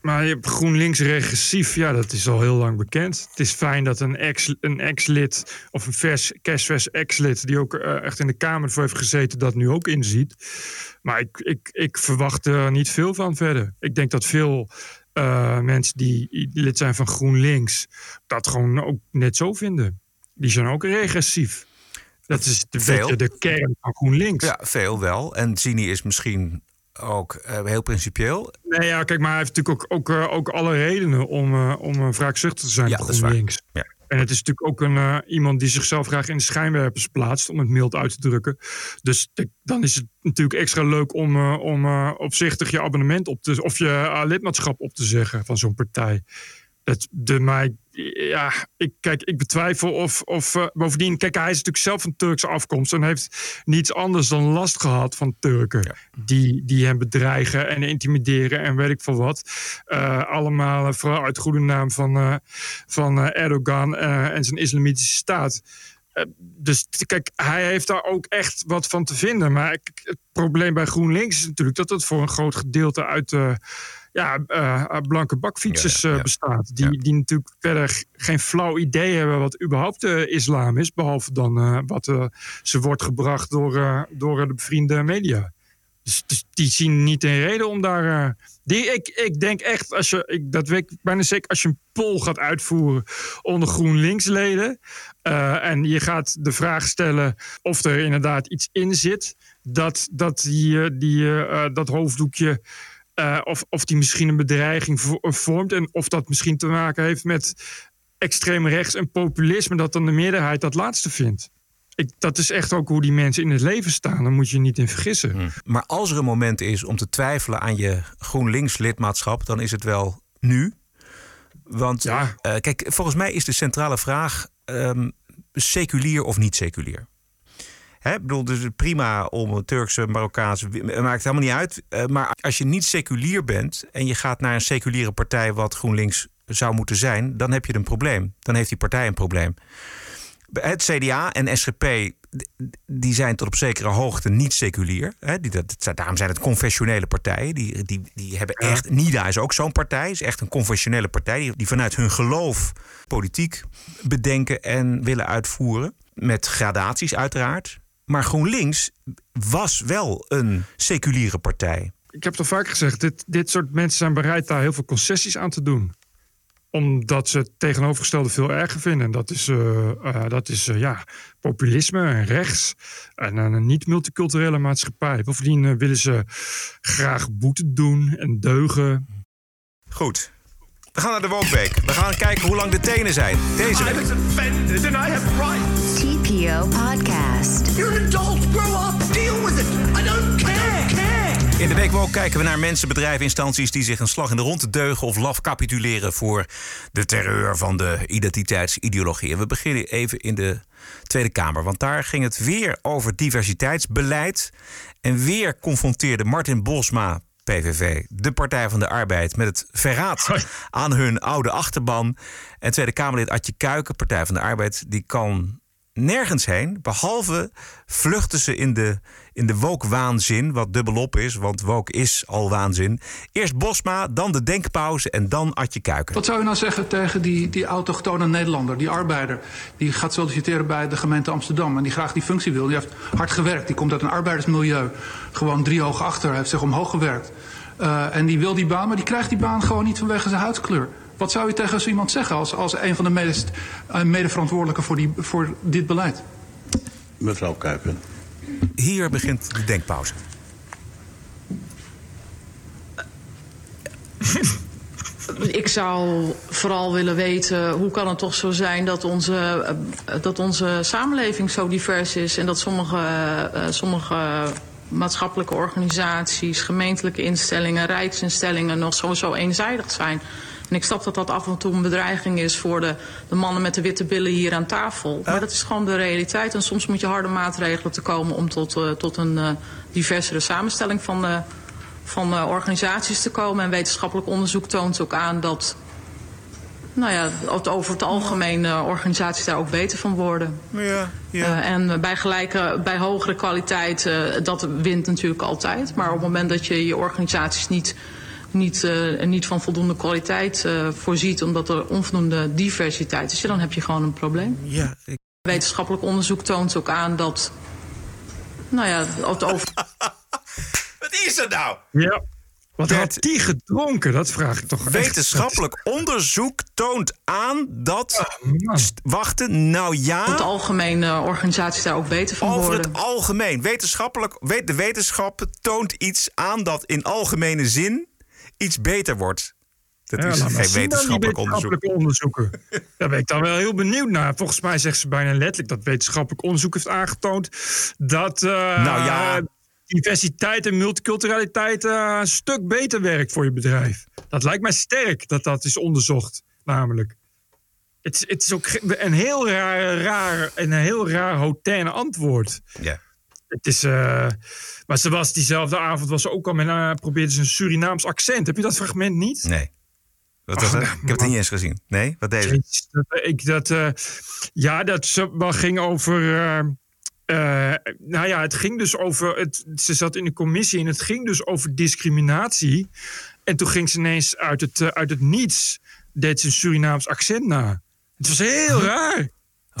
Maar je hebt GroenLinks regressief, ja, dat is al heel lang bekend. Het is fijn dat een ex- een ex-lid of een vers, kerstvers ex-lid... die ook eh, echt in de Kamer voor heeft gezeten, dat nu ook inziet. Maar ik, ik, ik verwacht er niet veel van verder. Ik denk dat veel eh, mensen die lid zijn van GroenLinks... dat gewoon ook net zo vinden. Die zijn ook regressief. Dat is de, Veel. de kern van GroenLinks. Ja, veel wel. En Zini is misschien ook eh, heel principieel. Nee, ja, kijk, maar hij heeft natuurlijk ook, ook, eh, ook alle redenen om, eh, om uh, wraakzuchtig te zijn Ja, dat is waar. Ja. En het is natuurlijk ook een, iemand die zichzelf graag in de schijnwerpers plaatst, om het mild uit te drukken. Dus dan is het natuurlijk extra leuk om, om opzichtig je abonnement op te of je lidmaatschap op te zeggen van zo'n partij. De mij, ja, ik, kijk, ik betwijfel of, of eh, bovendien, kijk, hij is natuurlijk zelf van Turkse afkomst en heeft niets anders dan last gehad van Turken die, die hem bedreigen en intimideren en weet ik veel wat. Eh, allemaal eh, vooral uit goede naam van, eh, van Erdogan en zijn islamitische staat. Dus kijk, hij heeft daar ook echt wat van te vinden. Maar het probleem bij GroenLinks is natuurlijk dat het voor een groot gedeelte uit eh, ja, eh, blanke bakfietsers Ja, ja, eh, ja. bestaat. Die, die natuurlijk verder geen flauw idee hebben wat überhaupt de islam is. Behalve dan eh, wat eh, ze wordt gebracht door, eh, door de bevriende media. Dus, dus die zien niet een reden om daar. eh, die, ik, ik denk echt, als je, ik, dat weet ik bijna zeker, als je een poll gaat uitvoeren onder GroenLinks-leden. eh, en je gaat de vraag stellen of er inderdaad iets in zit. Dat, dat, die, eh, die, eh, eh, dat hoofddoekje. Eh, of, of die misschien een bedreiging vo- vormt. En of dat misschien te maken heeft met extreem rechts en populisme. Dat dan de meerderheid dat laatste vindt. Ik, dat is echt ook hoe die mensen in het leven staan. Daar moet je niet in vergissen. Maar als er een moment is om te twijfelen aan je GroenLinks-lidmaatschap, dan is het wel nu. Want Ja. eh, kijk, volgens mij is de centrale vraag ehm, seculier of niet seculier. Hè, ik bedoel, dus prima om een Turkse, Marokkaanse, het maakt helemaal niet uit. Eh, maar als je niet seculier bent en je gaat naar een seculiere partij, wat GroenLinks zou moeten zijn, dan heb je een probleem. Dan heeft die partij een probleem. Het CDA en SGP, die zijn tot op zekere hoogte niet seculier. Hè? Die, dat- daarom zijn het confessionele partijen. Die, die, die hebben echt. NIDA is ook zo'n partij. Is echt een confessionele partij. Die, die vanuit hun geloof politiek bedenken en willen uitvoeren. Met gradaties, uiteraard. Maar GroenLinks was wel een seculiere partij. ik heb het al vaak gezegd, dit, dit soort mensen zijn bereid daar heel veel concessies aan te doen. Omdat ze het tegenovergestelde veel erger vinden. En dat is, eh, eh, dat is eh, ja, populisme en rechts. En een niet-multiculturele maatschappij. Bovendien willen ze graag boete doen en deugen. Goed. We gaan naar de Wookweek. We gaan kijken hoe lang de tenen zijn. Deze week. Podcast. You're an adult. Grow up. Deal with it. I don't care. care. In de week Woke kijken we naar mensen, bedrijven, instanties die zich een slag in de ronde deugen of laf capituleren voor de terreur van de identiteitsideologie. En we beginnen even in de Tweede Kamer, want daar ging het weer over diversiteitsbeleid. En weer confronteerde Martin Bosma, PVV, de Partij van de Arbeid, met het verraad aan hun oude achterban. En Tweede Kamerlid Adje Kuiken, Partij van de Arbeid, die kan nergens heen. Behalve vluchten ze in de, in de woke-waanzin, wat dubbelop is, want woke is al waanzin. Eerst Bosma, dan de denkpauze en dan Adje Kuiken. Wat zou je nou zeggen tegen die, die autochtone Nederlander, die arbeider... die gaat solliciteren bij de gemeente Amsterdam en die graag die functie wil. Die heeft hard gewerkt, die komt uit een arbeidersmilieu. Gewoon drie hoog achter, heeft zich omhoog gewerkt. Uh, en die wil die baan, maar die krijgt die baan gewoon niet vanwege zijn huidskleur. Wat zou je tegen zo iemand zeggen als, als een van de meest uh, medeverantwoordelijken voor, die, voor dit beleid? Mevrouw Kuiken. Hier begint de denkpauze. Ik zou vooral willen weten hoe kan het toch zo zijn dat onze, uh, dat onze samenleving zo divers is en dat sommige, uh, sommige maatschappelijke organisaties, gemeentelijke instellingen, rijksinstellingen nog sowieso eenzijdig zijn. En ik snap dat dat af en toe een bedreiging is voor de, de mannen met de witte billen hier aan tafel. Maar dat is gewoon de realiteit. En soms moet je harde maatregelen te komen om tot, uh, tot een uh, diversere samenstelling van, uh, van organisaties te komen. En wetenschappelijk onderzoek toont ook aan dat nou ja, over het algemeen uh, organisaties daar ook beter van worden. Ja, ja. Uh, en bij, gelijke, bij hogere kwaliteit, uh, dat wint natuurlijk altijd. Maar op het moment dat je je organisaties niet, niet, niet van voldoende kwaliteit voorziet... omdat er onvoldoende diversiteit is, dan heb je gewoon een probleem. Ja, ik... Wetenschappelijk onderzoek toont ook aan dat... Nou ja, het over... Wat is er nou? Ja. Wat had die gedronken? Dat vraag ik toch echt. Wetenschappelijk onderzoek toont aan dat... wachten, nou ja... Het algemeen uh, organisaties daar ook beter van over worden. Over het algemeen. Wetenschappelijk, de wetenschap toont iets aan dat in algemene zin iets beter wordt. Dat ja, is geen wetenschappelijk onderzoek. onderzoeken. Daar ben ik dan wel heel benieuwd naar. Volgens mij zegt ze bijna letterlijk dat wetenschappelijk onderzoek heeft aangetoond... dat... Uh, nou ja diversiteit en multiculturaliteit uh, een stuk beter werkt voor je bedrijf. Dat lijkt mij sterk dat dat is onderzocht, namelijk. Het, het is ook een heel raar, raar, een heel raar hautaine antwoord. Ja. Het is, uh, maar ze was diezelfde avond was ze ook al met uh, probeerde ze een Surinaams accent. Heb je dat fragment niet? Nee. Wat was Ach, het? nou, Ik heb het niet eens gezien. Nee, wat deze? Ik dat, uh, ja, dat ze wel ging over. Nou ja, het ging dus over. Het, ze zat in de commissie en het ging dus over discriminatie. En toen ging ze ineens uit het, uit het niets. deed ze een Surinaams accent na. Het was heel raar.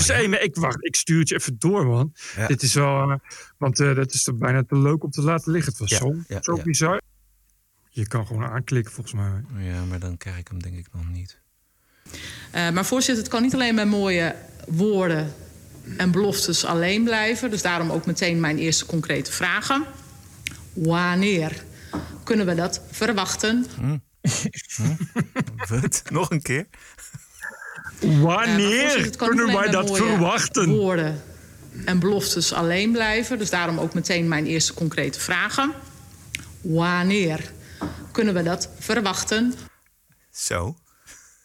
Oh, ja. ik, wacht, ik stuur het je even door, man. Ja. Dit is wel. Uh, want dat is toch bijna te leuk om te laten liggen. Het was ja, zo, zo bizar. Je kan gewoon aanklikken, volgens mij. Ja, maar dan krijg ik hem denk ik nog niet. Uh, maar voorzitter, het kan niet alleen met mooie woorden en beloftes alleen blijven. Dus daarom ook meteen mijn eerste concrete vragen. Wanneer kunnen we dat verwachten? Hm. Hm. Wat? Nog een keer? Wanneer uh, kunnen wij dat verwachten? Woorden en beloftes alleen blijven. Dus daarom ook meteen mijn eerste concrete vragen. Wanneer kunnen we dat verwachten? Zo.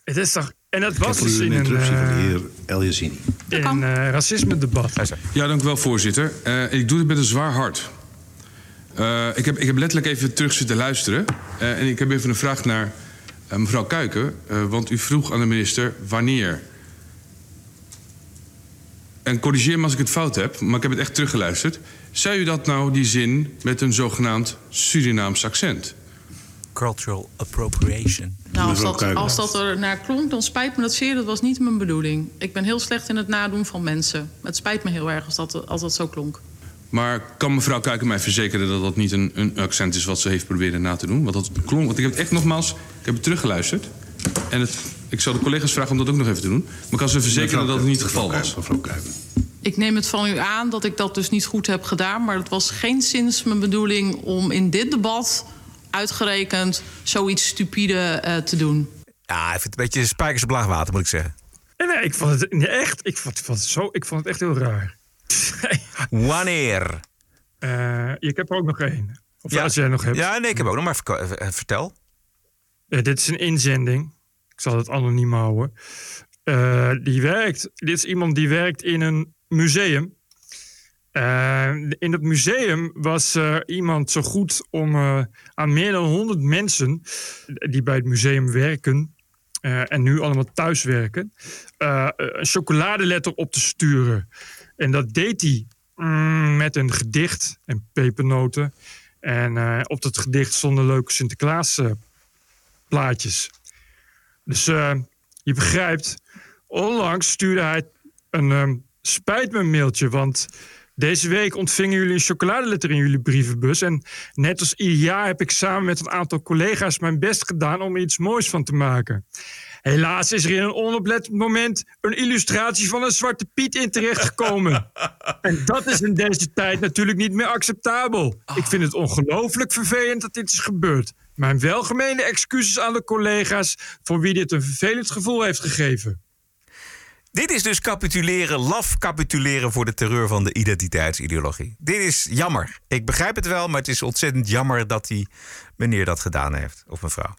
Het is toch en dat was dus in een interruptie uh, van de heer El Yassini. In een uh, racisme-debat. Ja, dank u wel, voorzitter. Uh, ik doe dit met een zwaar hart. Uh, ik, heb, ik heb letterlijk even terug zitten luisteren. Uh, en ik heb even een vraag naar mevrouw Kuiken. Uh, want u vroeg aan de minister wanneer. En corrigeer me als ik het fout heb, maar ik heb het echt teruggeluisterd. Zei u dat nou, die zin, met een zogenaamd Surinaams accent? Cultural appropriation. Nou, als dat, als dat er naar klonk, dan spijt me dat zeer. Dat was niet mijn bedoeling. Ik ben heel slecht in het nadoen van mensen. Het spijt me heel erg als dat, als dat zo klonk. Maar kan mevrouw Kuiken mij verzekeren dat dat niet een, een accent is wat ze heeft proberen na te doen? Want dat klonk. Want ik heb het echt nogmaals, ik heb het teruggeluisterd. En het, ik zal de collega's vragen om dat ook nog even te doen. Maar ik kan ze verzekeren mevrouw, dat dat niet het geval was. Mevrouw Kuiken. Ik neem het van u aan dat ik dat dus niet goed heb gedaan. Maar het was geen sinds mijn bedoeling om in dit debat uitgerekend zoiets stupide uh, te doen. Ja, ik vind het een beetje spijkers op laag water, moet ik zeggen. Nee, nee ik vond het nee, echt. Ik vond, vond het zo, ik vond het echt heel raar. Wanneer? Uh, ik heb er ook nog één. Of als jij nog hebt. Ja, nee, ik heb ook nog maar eh, vertel. Ja, dit is een inzending. Ik zal het anoniem houden. Eh, die werkt, dit is iemand die werkt in een museum. Eh, in het museum was eh, iemand zo goed om eh, aan meer dan 100 mensen die bij het museum werken eh, en nu allemaal thuis werken, eh, een chocoladeletter op te sturen. En dat deed hij mm, met een gedicht en pepernoten. En eh, op dat gedicht stonden leuke Sinterklaas eh, plaatjes. Dus eh, je begrijpt, onlangs stuurde hij een ehm, spijt me mailtje, want deze week ontvingen jullie een chocoladeletter in jullie brievenbus. En net als ieder jaar heb ik samen met een aantal collega's mijn best gedaan om er iets moois van te maken. Helaas is er in een onoplettend moment een illustratie van een zwarte Piet in terechtgekomen. en dat is in deze tijd natuurlijk niet meer acceptabel. Ik vind het ongelooflijk vervelend dat dit is gebeurd. Mijn welgemeende excuses aan de collega's voor wie dit een vervelend gevoel heeft gegeven. Dit is dus capituleren, laf capituleren voor de terreur van de identiteitsideologie. Dit is jammer. Ik begrijp het wel, maar het is ontzettend jammer dat die meneer dat gedaan heeft. Of mevrouw.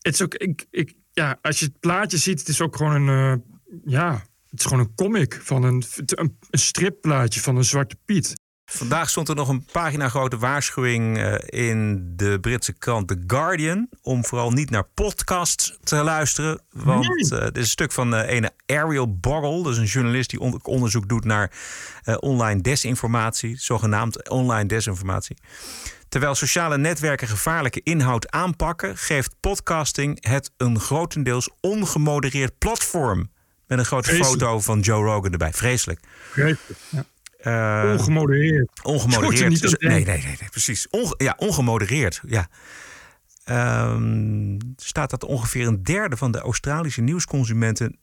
Het is ook, ik, ik, ja, als je het plaatje ziet, het is ook gewoon een, eh, ja, het is gewoon een comic van een, een, een stripplaatje van een zwarte Piet. Vandaag stond er nog een pagina grote waarschuwing eh, in de Britse krant The Guardian. Om vooral niet naar podcasts te luisteren. Want eh dit is een stuk van eh ene Ariel Borrell. Dat is een journalist die on- onderzoek doet naar online desinformatie. Zogenaamd online desinformatie. Terwijl sociale netwerken gevaarlijke inhoud aanpakken, geeft podcasting het een grotendeels ongemodereerd platform. Met een grote Vreselijk. foto van Joe Rogan erbij. Vreselijk. Vreselijk, ja. Eh, Ongemodereerd. Ongemodereerd. Dus- nee, nee, nee, nee, precies. Onge- ja, ongemodereerd. Ja. Ehm, staat dat ongeveer een derde van de Australische nieuwsconsumenten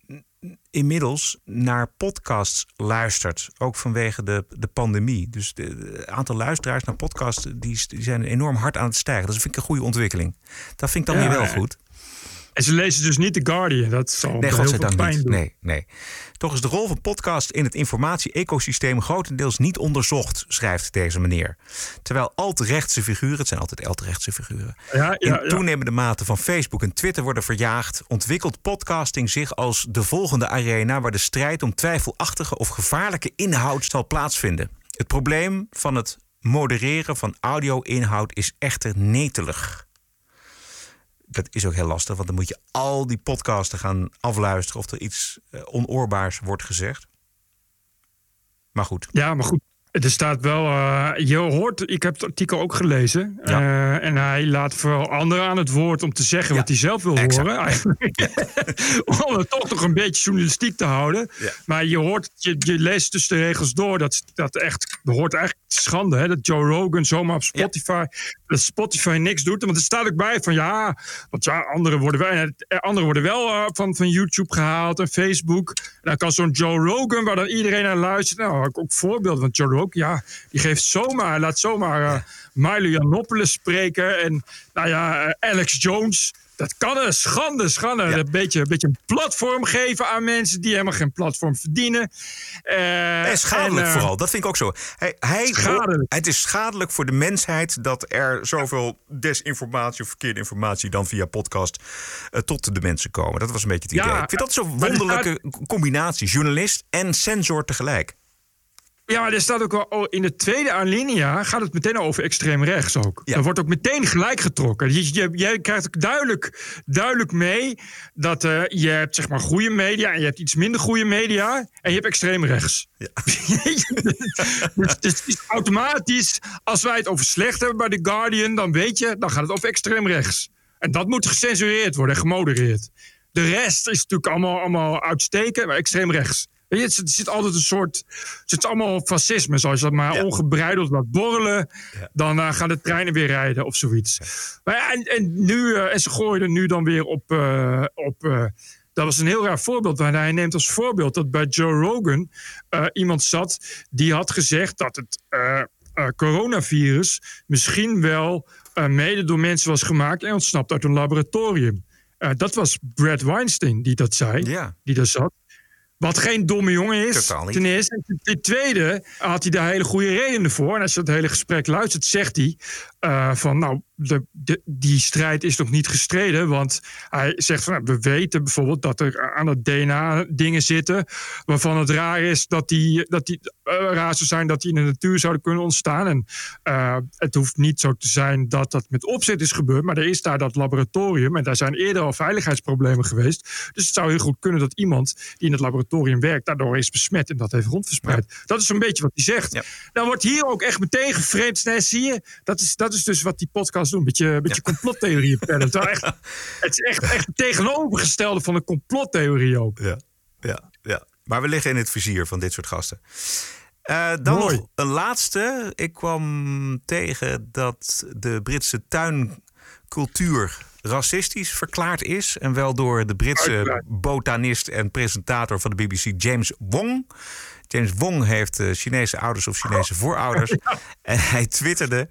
inmiddels naar podcasts luistert. Ook vanwege de, de pandemie. Dus het aantal luisteraars naar podcasts die, die zijn enorm hard aan het stijgen. Dat vind ik een goede ontwikkeling. Dat vind ik dan Ja, weer wel goed. En ze lezen dus niet The Guardian. Dat zal Nee, heel veel pijn niet. doen. Nee, nee. Toch is de rol van podcast in het informatie-ecosysteem grotendeels niet onderzocht, schrijft deze meneer. Terwijl alt-rechtse figuren, het zijn altijd alt-rechtse figuren, Ja, in ja, ja. toenemende mate van Facebook en Twitter worden verjaagd, ontwikkelt podcasting zich als de volgende arena waar de strijd om twijfelachtige of gevaarlijke inhoud zal plaatsvinden. Het probleem van het modereren van audio-inhoud is echter netelig dat is ook heel lastig, want dan moet je al die podcasten gaan afluisteren of er iets eh, onoorbaars wordt gezegd. Maar goed. Ja, maar goed. Er staat wel, eh, je hoort, ik heb het artikel ook gelezen. Ja. Eh, en hij laat vooral anderen aan het woord om te zeggen wat hij zelf wil exact. horen. Om het toch nog een beetje journalistiek te houden. Ja. Maar je hoort, je, je leest tussen de regels door dat dat echt, hoort eigenlijk te schande. Hè, dat Joe Rogan zomaar op Spotify, dat Spotify niks doet. Want er staat ook bij van ja, want ja, anderen worden wel, eh, anderen worden wel van, van YouTube gehaald en Facebook. En dan kan zo'n Joe Rogan, waar dan iedereen naar luistert. Nou, ook, ook voorbeelden van Joe Rogan. Ja, die geeft zomaar, laat zomaar eh Milo Yiannopoulos spreken. En nou ja, eh, Alex Jones. Dat kan een schande, schande. Een, beetje, een beetje een platform geven aan mensen die helemaal geen platform verdienen. Eh, En schadelijk en, vooral, dat vind ik ook zo. Hij, hij. Het is schadelijk voor de mensheid dat er zoveel desinformatie of verkeerde informatie dan via podcast tot de mensen komen. Dat was een beetje het Ja, idee. Ik vind dat zo'n er wonderlijke combinatie. Journalist en sensor tegelijk. Ja, maar er staat ook wel oh, in de tweede alinea gaat het meteen over extreem rechts ook. Ja. Er wordt ook meteen gelijk getrokken. Je, je, jij krijgt ook duidelijk, duidelijk mee dat eh, je hebt zeg maar goede media en je hebt iets minder goede media en je hebt extreem rechts. Ja. dus, dus is automatisch, als wij het over slecht hebben bij The Guardian, dan weet je, dan gaat het over extreem rechts. En dat moet gecensureerd worden en gemodereerd. De rest is natuurlijk allemaal, allemaal uitstekend, maar extreem rechts. Je, het zit, altijd een soort. Het zit allemaal fascisme. Als je dat maar Ja. ongebreideld laat borrelen. dan eh, gaan de treinen weer rijden of zoiets. Maar en, en, nu, eh, en ze gooien er nu dan weer op. eh, op dat was een heel raar voorbeeld. Want hij neemt als voorbeeld dat bij Joe Rogan iemand zat. die had gezegd dat het coronavirus misschien wel mede door mensen was gemaakt. en ontsnapt uit een laboratorium. Dat was Brad Weinstein die dat zei. Die daar zat. Wat geen domme jongen is. Ten eerste. En ten tweede had hij daar hele goede redenen voor. En als je dat hele gesprek luistert, zegt hij eh, van nou, de, de- die strijd is nog niet gestreden. Want hij zegt van nou, we weten bijvoorbeeld dat er aan het DNA dingen zitten. Waarvan het raar is dat die, dat die eh, raar zou zijn dat die in de natuur zouden kunnen ontstaan. En eh, het hoeft niet zo te zijn dat dat met opzet is gebeurd. Maar er is daar dat laboratorium. En daar zijn eerder al veiligheidsproblemen geweest. Dus het zou heel goed kunnen dat iemand die in het laboratorium werkt, daardoor is besmet en dat heeft rondverspreid. Dat is een beetje wat hij zegt. Dan wordt hier ook echt meteen geframed. Nee, zie je, dat is, dat is dus wat die podcast doen. Een beetje, een beetje complottheorieën pennen. Het is echt, echt het tegenovergestelde van een complottheorie ook. Ja, ja, ja. Maar we liggen in het vizier van dit soort gasten. Eh, dan Mooi. nog een laatste. Ik kwam tegen dat de Britse tuincultuur racistisch verklaard is. En wel door de Britse botanist en presentator van de BBC, James Wong. James Wong heeft eh, Chinese ouders of Chinese voorouders. En hij twitterde...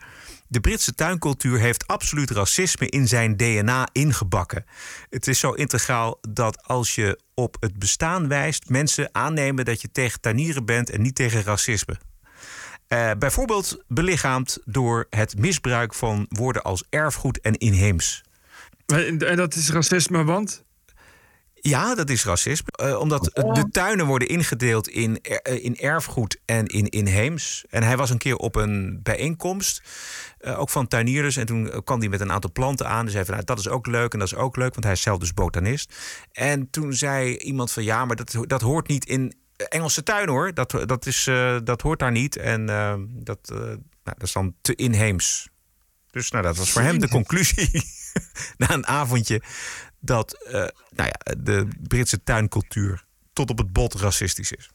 De Britse tuincultuur heeft absoluut racisme in zijn DNA ingebakken. Het is zo integraal dat als je op het bestaan wijst, mensen aannemen dat je tegen tuinieren bent en niet tegen racisme. Eh, bijvoorbeeld belichaamd door het misbruik van woorden als erfgoed en inheems. En dat is racisme, want? Ja, dat is racisme. Eh, omdat de tuinen worden ingedeeld in, er- eh, in erfgoed en in inheems. En hij was een keer op een bijeenkomst, eh, ook van tuinierders. En toen kwam hij met een aantal planten aan. En zei van, nou, dat is ook leuk en dat is ook leuk. Want hij is zelf dus botanist. En toen zei iemand van, ja, maar dat, dat hoort niet in Engelse tuinen hoor. Dat, dat, is, dat hoort daar niet. En dat, nou, dat is dan te inheems. Dus nou, dat was voor hem de conclusie na een avondje dat eh, nou ja, de Britse tuincultuur tot op het bot racistisch is.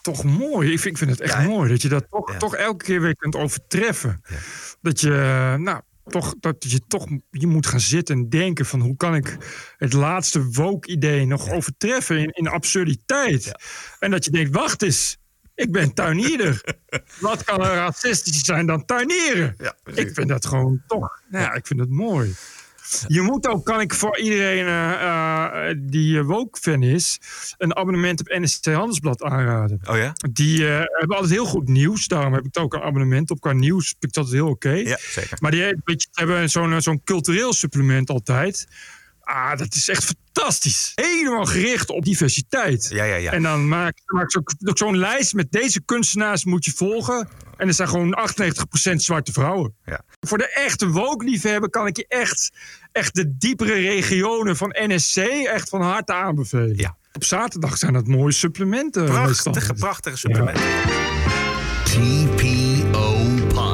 Toch mooi. Ik vind, ik vind het echt mooi dat je dat toch, toch elke keer weer kunt overtreffen. Dat je, nou, toch, dat je toch je moet gaan zitten en denken van hoe kan ik het laatste woke-idee nog overtreffen in, in absurditeit. En dat je denkt, wacht eens, ik ben tuinierder. Wat kan er racistisch zijn dan tuinieren? ik vind dat gewoon toch, nou ja, ik vind het mooi. Je moet ook, kan ik voor iedereen eh, die eh, woke-fan is, een abonnement op NSC Handelsblad aanraden. Oh ja? Die hebben altijd heel goed nieuws. Daarom heb ik ook een abonnement op. Qua nieuws vind ik dat heel oké. Ja, zeker. Maar die weet je, hebben zo'n zo'n cultureel supplement altijd. Ah, dat is echt fantastisch. Helemaal gericht op diversiteit. Ja, ja, ja. En dan maak maak ze ook, ook zo'n lijst met deze kunstenaars moet je volgen. En er zijn gewoon 98% zwarte vrouwen. Ja. Voor de echte woke-liefhebber kan ik je echt, echt de diepere regionen van NSC echt van harte aanbevelen. Ja. Op zaterdag zijn dat mooie supplementen. Prachtige, prachtige supplementen. TPO Podcast.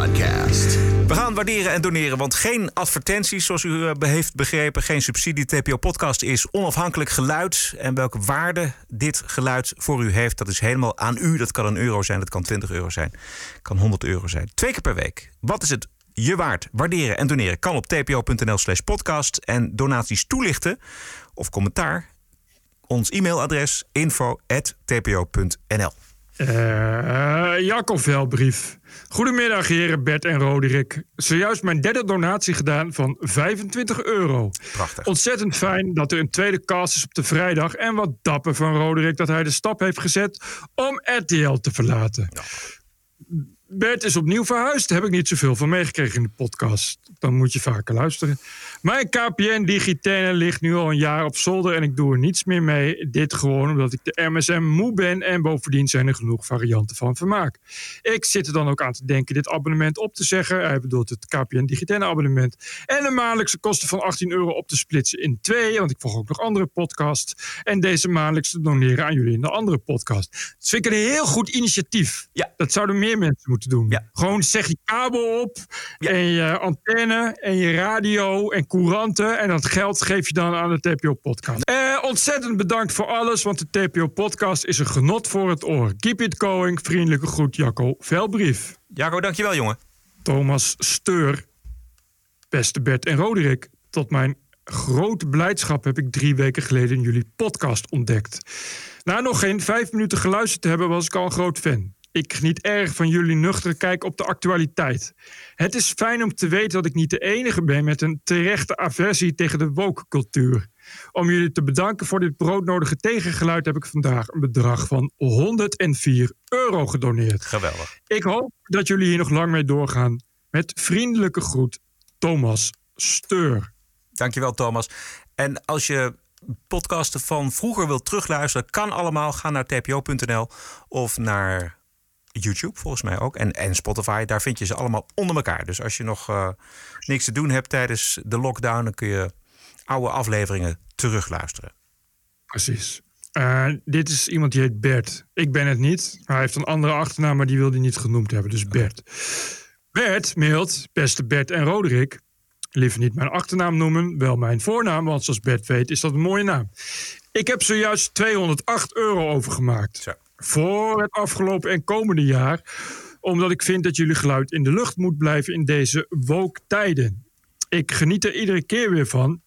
Waarderen en doneren, want geen advertenties, zoals u eh, heeft begrepen, geen subsidie. TPO Podcast is onafhankelijk geluid. En welke waarde dit geluid voor u heeft, dat is helemaal aan u. Dat kan een euro zijn, dat kan 20 euro zijn, kan 100 euro zijn. Twee keer per week. Wat is het je waard? Waarderen en doneren kan op tpo.nl/slash podcast. En donaties toelichten of commentaar. Ons e-mailadres info.tpo.nl. Eh Jacco Velbrief. Goedemiddag, heren Bert en Roderick. Zojuist mijn derde donatie gedaan van 25 euro. Prachtig. Ontzettend fijn dat er een tweede cast is op de vrijdag. En wat dapper van Roderick dat hij de stap heeft gezet om RTL te verlaten. Bert is opnieuw verhuisd. Daar heb ik niet zoveel van meegekregen in de podcast. Dan moet je vaker luisteren. Mijn KPN Digitene ligt nu al een jaar op zolder en ik doe er niets meer mee. Dit gewoon omdat ik de MSM moe ben en bovendien zijn er genoeg varianten van vermaak. Ik zit er dan ook aan te denken dit abonnement op te zeggen. Hij bedoelt het KPN Digitene abonnement. En de maandelijkse kosten van 18 euro op te splitsen in twee. Want ik volg ook nog andere podcasts. En deze maandelijks te doneren aan jullie in de andere podcast. Dat vind ik een heel goed initiatief. Ja. Dat zouden meer mensen moeten doen. Ja. Gewoon zeg je kabel op en je antenne en je radio en couranten. En dat geld geef je dan aan de TPO-podcast. Eh, ontzettend bedankt voor alles, want de TPO-podcast is een genot voor het oor. Keep it going. Vriendelijke groet, Jacco Velbrief. Jaco, dankjewel jongen. Thomas Steur. Beste Bert en Roderick, tot mijn grote blijdschap heb ik drie weken geleden jullie podcast ontdekt. Na nog geen vijf minuten geluisterd te hebben, was ik al een groot fan. Ik geniet erg van jullie nuchtere kijk op de actualiteit. Het is fijn om te weten dat ik niet de enige ben met een terechte aversie tegen de woke-cultuur. Om jullie te bedanken voor dit broodnodige tegengeluid heb ik vandaag een bedrag van 104 euro gedoneerd. Geweldig. Ik hoop dat jullie hier nog lang mee doorgaan. Met vriendelijke groet, Thomas Steur. Dankjewel, Thomas. En als je podcasten van vroeger wilt terugluisteren, kan allemaal. Ga naar tpo.nl of naar YouTube, volgens mij ook. En, en Spotify, daar vind je ze allemaal onder elkaar. Dus als je nog uh, niks te doen hebt tijdens de lockdown, dan kun je oude afleveringen terugluisteren. Precies. Uh, dit is iemand die heet Bert. Ik ben het niet. Hij heeft een andere achternaam, maar die wil hij niet genoemd hebben. Dus Bert. Bert mailt, beste Bert en Roderick. Liever niet mijn achternaam noemen, wel mijn voornaam, want zoals Bert weet is dat een mooie naam. Ik heb zojuist 208 euro overgemaakt. Zo. Voor het afgelopen en komende jaar. Omdat ik vind dat jullie geluid in de lucht moet blijven in deze woke tijden. Ik geniet er iedere keer weer van.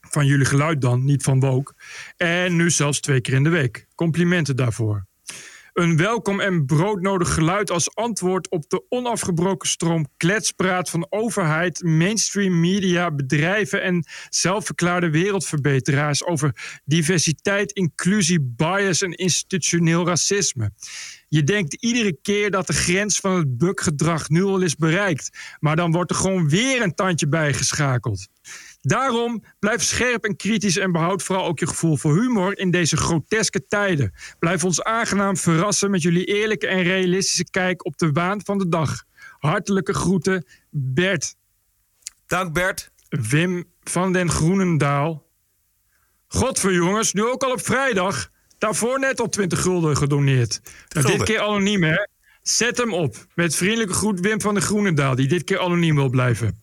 Van jullie geluid dan, niet van woke. En nu zelfs twee keer in de week. Complimenten daarvoor. Een welkom en broodnodig geluid als antwoord op de onafgebroken stroom kletspraat van overheid, mainstream media, bedrijven en zelfverklaarde wereldverbeteraars over diversiteit, inclusie, bias en institutioneel racisme. Je denkt iedere keer dat de grens van het bukgedrag nu al is bereikt, maar dan wordt er gewoon weer een tandje bijgeschakeld. Daarom blijf scherp en kritisch en behoud vooral ook je gevoel voor humor in deze groteske tijden. Blijf ons aangenaam verrassen met jullie eerlijke en realistische kijk op de waan van de dag. Hartelijke groeten, Bert. Dank Bert. Wim van den Groenendaal. Godver jongens, nu ook al op vrijdag. Daarvoor net al 20 gulden gedoneerd. Dit keer anoniem hè. Zet hem op. Met vriendelijke groet Wim van den Groenendaal, die dit keer anoniem wil blijven.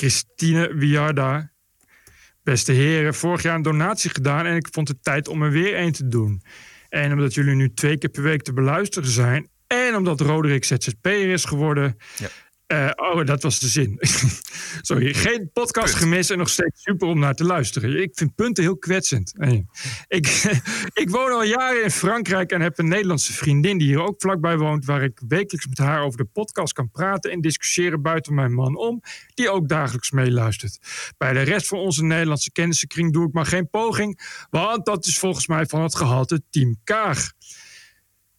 Christine Wiarda. Beste heren, vorig jaar een donatie gedaan en ik vond het tijd om er weer een te doen. En omdat jullie nu twee keer per week te beluisteren zijn en omdat Roderick ZZP'er is geworden. Ja. Uh, oh, dat was de zin. Sorry, geen podcast gemist en nog steeds super om naar te luisteren. Ik vind punten heel kwetsend. Nee. Ik, ik woon al jaren in Frankrijk en heb een Nederlandse vriendin die hier ook vlakbij woont, waar ik wekelijks met haar over de podcast kan praten en discussiëren buiten mijn man om, die ook dagelijks meeluistert. Bij de rest van onze Nederlandse kennissenkring doe ik maar geen poging, want dat is volgens mij van het gehalte Team Kaag.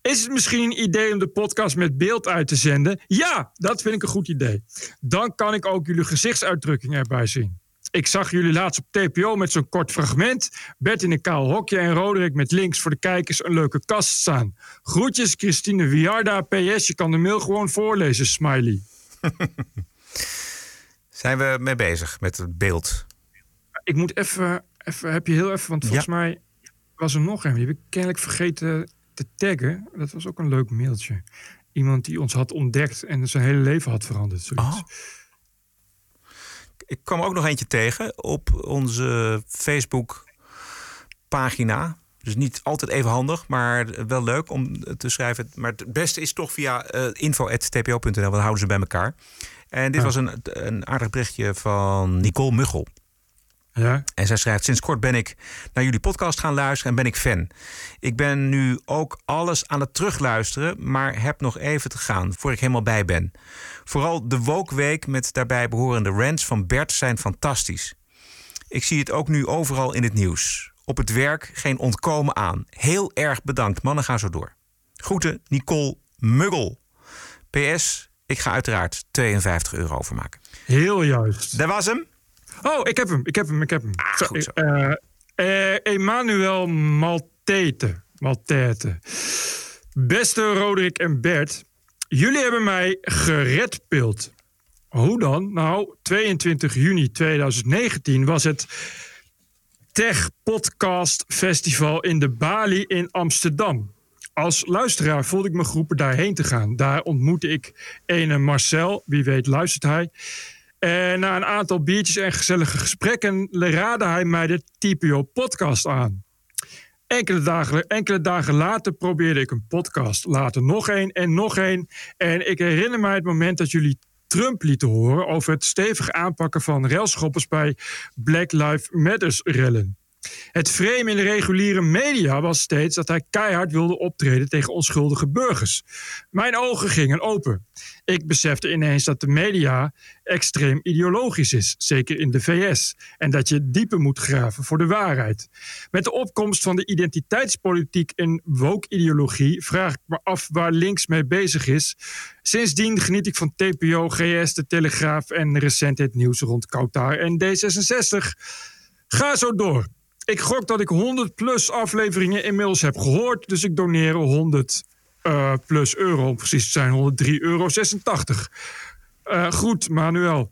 Is het misschien een idee om de podcast met beeld uit te zenden? Ja, dat vind ik een goed idee. Dan kan ik ook jullie gezichtsuitdrukking erbij zien. Ik zag jullie laatst op TPO met zo'n kort fragment. Bert in een kaal hokje en Roderick met links voor de kijkers een leuke kast staan. Groetjes, Christine Wiarda. PS, je kan de mail gewoon voorlezen, smiley. Zijn we mee bezig met het beeld? Ik moet even, even heb je heel even, want volgens Ja. mij was er nog een. Die heb ik kennelijk vergeten te taggen. Dat was ook een leuk mailtje. Iemand die ons had ontdekt en zijn hele leven had veranderd. Zoiets. Oh. Ik kwam ook nog eentje tegen op onze Facebook pagina. Dus niet altijd even handig, maar wel leuk om te schrijven. Maar het beste is toch via eh info.tpo.nl, want dan houden ze bij elkaar. En dit Ja. was een, een aardig berichtje van Nicole Muggel. Ja? En zij schrijft: Sinds kort ben ik naar jullie podcast gaan luisteren en ben ik fan. Ik ben nu ook alles aan het terugluisteren, maar heb nog even te gaan voor ik helemaal bij ben. Vooral de Woke Week met daarbij behorende rants van Bert zijn fantastisch. Ik zie het ook nu overal in het nieuws. Op het werk geen ontkomen aan. Heel erg bedankt, mannen, ga zo door. Groeten, Nicole Muggel. PS, ik ga uiteraard 52 euro overmaken. Heel juist. Dat was hem. Oh, ik heb hem, ik heb hem, ik heb hem. Ah, goed zo. eh, eh, Emmanuel Maltete. Maltete. Beste Roderick en Bert, jullie hebben mij gered, Pilt. Hoe dan? Nou, 22 juni 2019 was het Tech Podcast Festival in de Bali in Amsterdam. Als luisteraar voelde ik me geroepen daarheen te gaan. Daar ontmoette ik ene Marcel, wie weet luistert hij. En na een aantal biertjes en gezellige gesprekken raadde hij mij de TPO-podcast aan. Enkele dagen, enkele dagen later probeerde ik een podcast. Later nog één en nog één. En ik herinner mij het moment dat jullie Trump lieten horen over het stevig aanpakken van railschoppers bij Black Lives Matters rellen. Het frame in de reguliere media was steeds dat hij keihard wilde optreden tegen onschuldige burgers. Mijn ogen gingen open. Ik besefte ineens dat de media extreem ideologisch is, zeker in de VS, en dat je dieper moet graven voor de waarheid. Met de opkomst van de identiteitspolitiek en woke-ideologie vraag ik me af waar links mee bezig is. Sindsdien geniet ik van TPO, GS, De Telegraaf en recent het nieuws rond Kautar en D66. Ga zo door. Ik gok dat ik 100 plus afleveringen inmiddels heb gehoord. Dus ik doneer 100 uh, plus euro. Om precies te zijn 103,86 euro. Uh, goed, Manuel.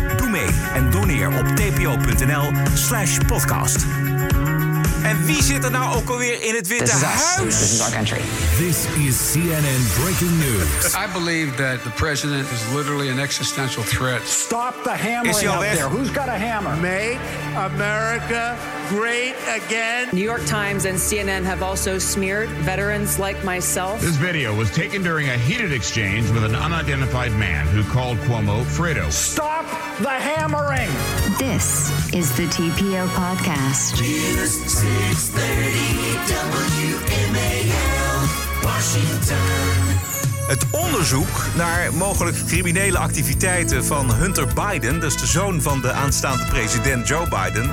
Doe mee en doneer op tpo.nl slash podcast. En wie zit er nou ook alweer in het Witte Huis? This is our country. This is CNN breaking news. I believe that the president is literally an existential threat. Stop the hammering out there. Who's got a hammer? Make America great again. New York Times and CNN have also smeared veterans like myself. This video was taken during a heated exchange with an unidentified man who called Cuomo Fredo. Stop the hammering. This is the TPO podcast. News 630 WMAL, Washington. Het onderzoek naar mogelijk criminele activiteiten van Hunter Biden, dus de zoon van de aanstaande president Joe Biden,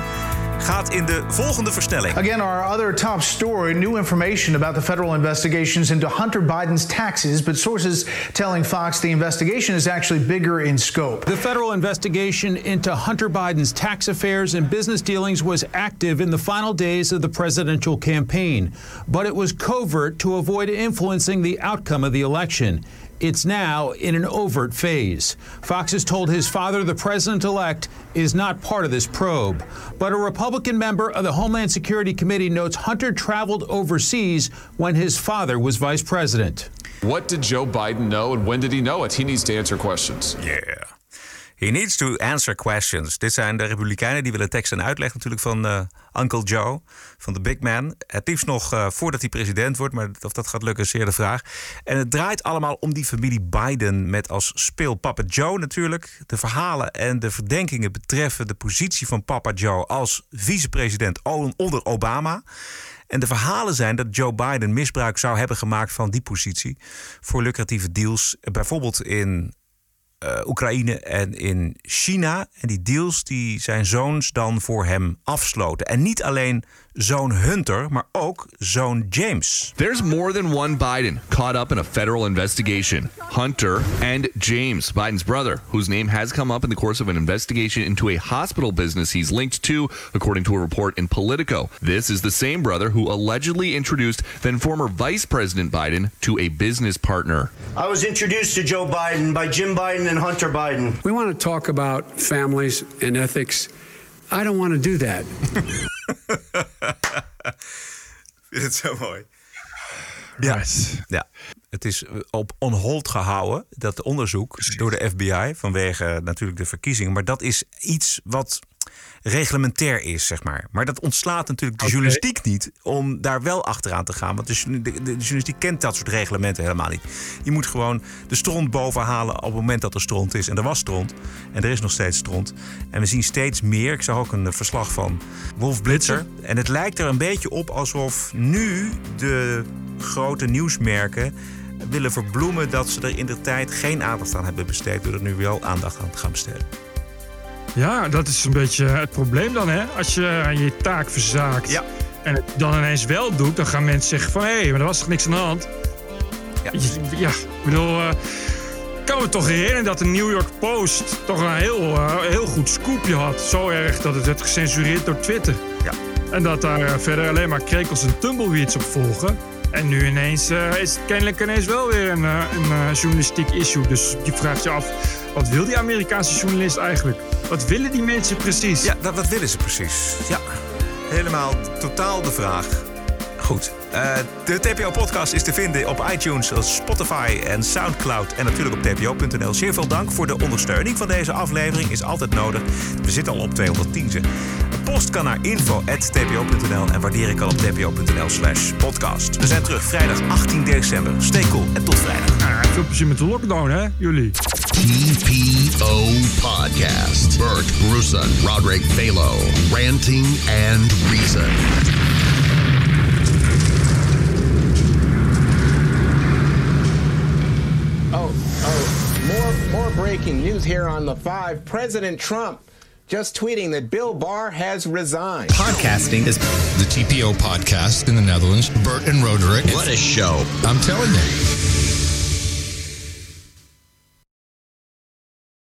gaat in de volgende versnelling. Again, our other top story new information about the federal investigations into Hunter Biden's taxes, but sources telling Fox the investigation is actually bigger in scope. The federal investigation into Hunter Biden's tax affairs and business dealings was active in the final days of the presidential campaign, but it was covert to avoid influencing the outcome of the election. It's now in an overt phase. Fox has told his father, the president elect, is not part of this probe. But a Republican member of the Homeland Security Committee notes Hunter traveled overseas when his father was vice president. What did Joe Biden know and when did he know it? He needs to answer questions. Yeah. He needs to answer questions. Dit zijn de Republikeinen die willen tekst en uitleg natuurlijk van uh, Uncle Joe, van de Big Man. Het liefst nog uh, voordat hij president wordt, maar of dat gaat lukken is zeer de vraag. En het draait allemaal om die familie Biden met als speel Papa Joe natuurlijk. De verhalen en de verdenkingen betreffen de positie van Papa Joe als vicepresident onder Obama. En de verhalen zijn dat Joe Biden misbruik zou hebben gemaakt van die positie voor lucratieve deals, bijvoorbeeld in uh, Oekraïne en in China. En die deals die zijn zoons dan voor hem afsloten. En niet alleen zoon Hunter, maar ook zoon James. There's more than one Biden caught up in a federal investigation. Hunter and James, Biden's brother, whose name has come up in the course of an investigation into a hospital business he's linked to, according to a report in Politico. This is the same brother who allegedly introduced then former Vice President Biden to a business partner. I was introduced to Joe Biden by Jim Biden and Hunter Biden. We want to talk about families and ethics. I don't want to do that. vind het zo mooi. Ja, ja. Het is op on hold gehouden, dat onderzoek door de FBI vanwege natuurlijk de verkiezingen. Maar dat is iets wat reglementair is, zeg maar. Maar dat ontslaat natuurlijk de okay. journalistiek niet om daar wel achteraan te gaan. Want de, de, de, journalistiek kent dat soort reglementen helemaal niet. Je moet gewoon de stront boven halen op het moment dat er stront is. En er was stront. En er is nog steeds stront. En we zien steeds meer. Ik zag ook een verslag van Wolf Blitzer. En het lijkt er een beetje op alsof nu de grote nieuwsmerken willen verbloemen dat ze er in de tijd geen aandacht aan hebben besteed. Door er nu wel aandacht aan te gaan besteden. Ja, dat is een beetje het probleem dan, hè? Als je je taak verzaakt ja. en het dan ineens wel doet, dan gaan mensen zeggen van... hé, hey, maar er was toch niks aan de hand? Ja, ja ik bedoel... Uh, ik kan me toch herinneren dat de New York Post toch een heel, uh, heel goed scoopje had. Zo erg dat het werd gecensureerd door Twitter. Ja. En dat daar uh, verder alleen maar krekels en tumbleweeds op volgen. En nu ineens is het kennelijk ineens wel weer een, een journalistiek issue. Dus je vraagt je af, wat wil die Amerikaanse journalist eigenlijk? Wat willen die mensen precies? Ja, dat, wat willen ze precies? Ja, helemaal totaal de vraag. Goed. Uh, de TPO-podcast is te vinden op iTunes, Spotify en Soundcloud. En natuurlijk op tpo.nl. Zeer veel dank voor de ondersteuning van deze aflevering. Is altijd nodig. We zitten al op 210. Post kan naar info.tpo.nl en waardeer ik al op tpo.nl slash podcast. We zijn terug vrijdag 18 december. Stay cool en tot vrijdag. Ah, veel plezier met de lockdown, hè, jullie. TPO Podcast. Bert Bruson, Roderick Balo, Ranting and Reason. Oh, oh, more, more breaking news here on the five. President Trump just tweeting that Bill Barr has resigned. Podcasting is the TPO podcast in the Netherlands. Bert and Roderick. What a show. I'm telling you.